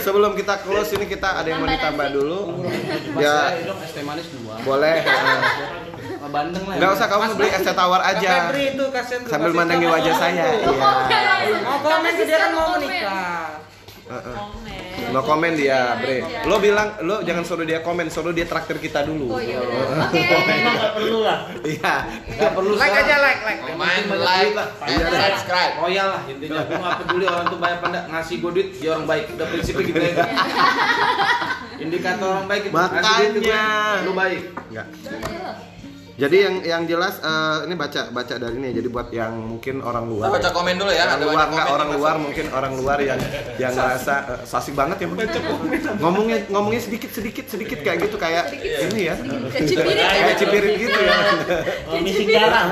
sebelum kita close ini kita ada yang mau Tambah ditambah dulu. Ya, dong es teh manis dua. boleh. eh. Sama bandeng lah. Nggak usah kamu beli es teh tawar Kak aja. Febri itu kasihan tuh, Sambil mandangi wajah saya. tuh. Iya. Mau komen dia kan mau Komen. menikah. No komen dia, Bre. Lo bilang lo jangan suruh dia komen, suruh dia traktir kita dulu. Oh iya. Oke. Memang nggak perlu lah. Iya. Nggak perlu Like aja like like. Main like, Iya, subscribe. Royal lah intinya. Gue nggak peduli orang tuh bayar pada ngasih gue duit dia orang baik. Udah prinsipnya gitu ya. Indikator orang baik itu Makanya. lu baik. Enggak. Jadi yang yang jelas eh, ini baca baca dari ini jadi buat yang mungkin orang luar. Kita baca komen dulu ya, Orang ada luar komen orang luar masuk. mungkin orang luar yang yang ngerasa eh, sasik banget ya Bang. ngomongnya ngomongnya sedikit sedikit sedikit kayak gitu kayak ini ya Kecipirit ya. kayak cipirit gitu ya Oh, misi jarang.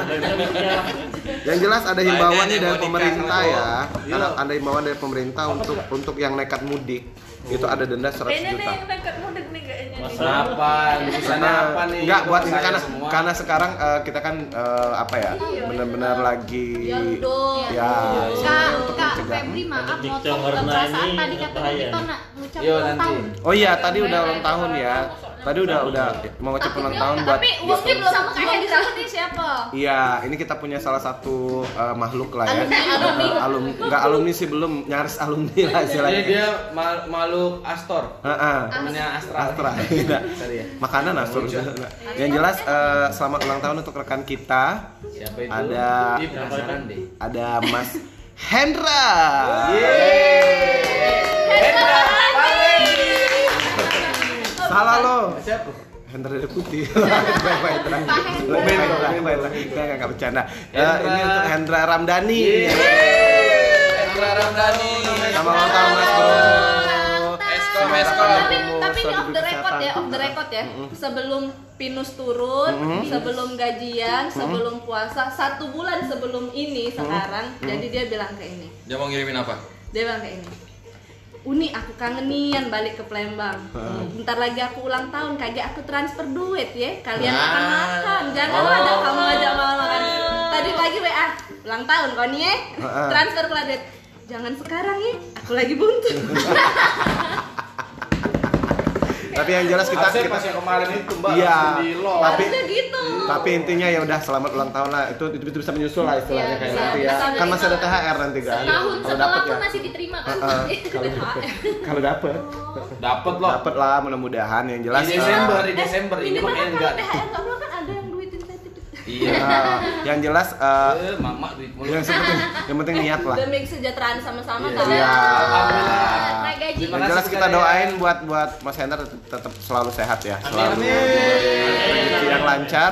yang jelas ada himbauan nih dari pemerintah ya ada ada himbauan dari pemerintah untuk untuk yang nekat mudik itu ada denda 100 Ini nih juta yang dekat mudik nih kayaknya nih. Masa- Kenapa? Urusannya apa nih? Enggak buat ini karena semua. karena sekarang eh, kita kan eh, apa ya benar-benar lagi ya Kak, untuk Kak mencegah. Febri maaf warna perasaan tadi kata bahaya. kita nak ngucap Yo, ulang nanti. tahun. Oh iya tadi udah ulang tahun ya. Tadi udah udah mau ngucap ulang tahun buat Tapi uangnya belum sama kayak di sana nih siapa? Iya, ini kita punya salah satu eh, makhluk lah ya. Alumni, alumni. Alum, enggak alumni sih belum, nyaris alumni lah Jadi istilahnya. dia ma- makhluk Astor. Heeh. Namanya Astra. Astra. Tidak. Sorry ya. Makanan Astur. Yang jelas eh, selamat ulang tahun untuk rekan kita. Siapa itu? Ada-. Ada Mas Hendra. Hendra, Salah lo. Siapa? Hendra. Pak Hendra. Pak Hendra. Enggak, enggak bercanda. Eh, ini untuk Hendra Ramdhani. Hendra Ramdhani. Selamat ulang tahun Mas Bro. Tapi Meskol. tapi ini off the record ya off the record ya sebelum pinus turun sebelum gajian sebelum puasa satu bulan sebelum ini sekarang jadi dia bilang kayak ini Dia mau ngirimin apa? dia bilang kayak ini Uni aku kangen nian balik ke Palembang. Bentar lagi aku ulang tahun, kagak aku transfer duit ya. Kalian Nah. makan makan, jangan Oh. ada kamu ajak makan makan. Tadi pagi WA, ulang tahun kau nih ya. Transfer pula duit. Jangan sekarang ya, aku lagi buntu. Tapi yang jelas kita Harusnya kita pas yang kemarin itu mbak Iya. Tapi- gitu. tapi intinya ya udah selamat ulang tahun lah itu itu, itu bisa menyusul lah istilahnya Iya, kayak bisa. nanti ya Bisa kan masih ada menerima. THR nanti kan Setahun kalau setelah dapet pun ya masih diterima kan. Heeh. kalau kalau dapet Dapat loh. dapet lah mudah-mudahan yang jelas Di eh, Desember, di Desember ini mah enggak. THR keluar kan ada yang duit insentif. Iya. yang jelas eh, Eh, mama duit mulu. yang penting yang penting niat lah Demi kesejahteraan sama-sama Iya. kan. Iya. Alhamdulillah. Naik gaji. Terima yang jelas kita ya. doain buat buat Mas Hendra tetap, selalu sehat ya selalu Amin. diberi rezeki yang lancar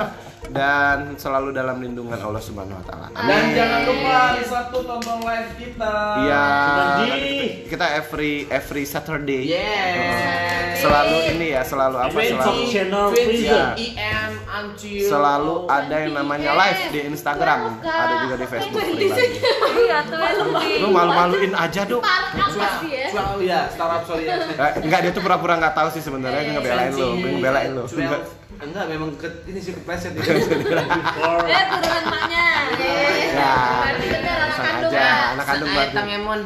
dan selalu dalam lindungan Allah Subhanahu Wa Taala Dan jangan lupa hari Sabtu tonton live kita. Iya, kita every every Saturday. Yes. Selalu ini ya, selalu apa? Selalu Channel 20 Freezer. EM until selalu ada yang namanya live di Instagram, ada juga di Facebook. pribadi. Iya, tuh Lu malu-maluin aja ya? Cuau ya, startup sorry ya. Eh, enggak dia tuh pura-pura nggak tahu sih sebenarnya dia ngebelain lu, ngebelain lu. Enggak, memang ke ini sih kepleset ya. Eh, turunan maknya. Ya. Berarti anak kandung aja, anak kandung berarti. tangemon.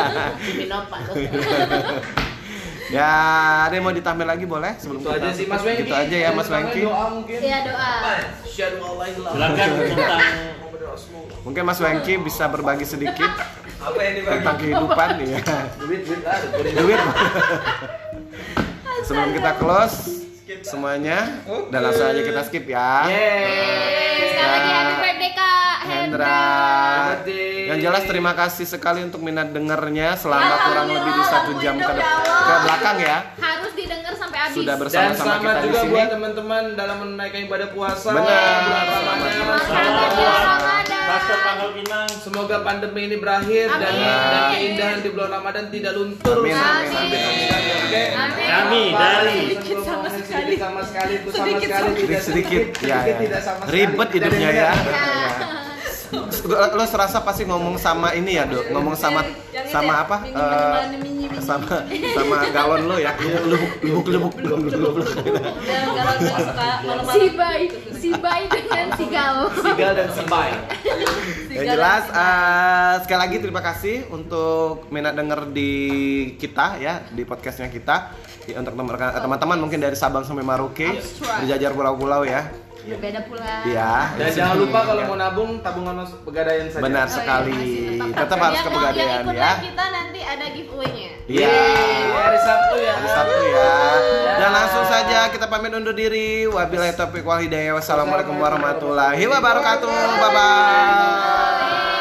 Minop Pak. Ya, ada yang mau ditambah lagi boleh sebelum Itu kita aja sih Mas Wengki. Gitu aja ya Mas Wengki. Doa mungkin. Iya, doa. Silakan tentang Mungkin Mas Wengki bisa berbagi sedikit Apa yang dibagi? tentang kehidupan ya. Duit duit lah, duit. Duit. Sebelum kita close semuanya dan langsung aja kita skip ya. Yeay. Sekali lagi happy birthday Kak Hendra. birthday. Yang jelas terima kasih sekali untuk minat dengernya selama kurang lebih di satu jam ke, ke belakang ya. Harus didengar sampai habis. Sudah Dan bersama-sama kita di juga sini. buat teman-teman dalam menunaikan ibadah puasa Benar. bulan Ramadan. Selamat Ramadan. Pastor Pangkal Pinang. Semoga pandemi ini berakhir dan, Amin. dan keindahan di bulan Ramadan tidak luntur. Amin, amin, Sampai amin. sekali, oke? Amin. Kami dari Sedikit sama sekali. Sama sekali sama Sedikit sekali Sedikit sedikit ya, sedikit ya. ya. Ya. Lo, lo serasa pasti ngomong sama ini ya, Dok. Ngomong sama Yang sama ya, apa? mini, mini, mini. sama sama galon lo ya. Lubuk lubuk lubuk lubuk lubuk. Si Bay, si Bay dengan si Gal. Sigal dan Sibai. Yang jelas eh, sekali lagi terima kasih untuk minat denger di kita ya di podcastnya kita Ya, untuk teman- teman-teman mungkin dari Sabang sampai Maroke berjajar pulau-pulau ya. Berbeda pula. Iya. Dan jangan lupa kalau mau nabung tabungan mas pegadaian saja. Benar Oh, iya, sekali. masih Tetap harus Yang ke pegadaian ikut ya. kita nanti ada giveaway-nya. Iya. Yeay, hari Sabtu ya. Hari Sabtu ya. Dan langsung saja kita pamit undur diri. Wabillahi taufiq wal hidayah. Wassalamualaikum warahmatullahi wabarakatuh. Bye bye.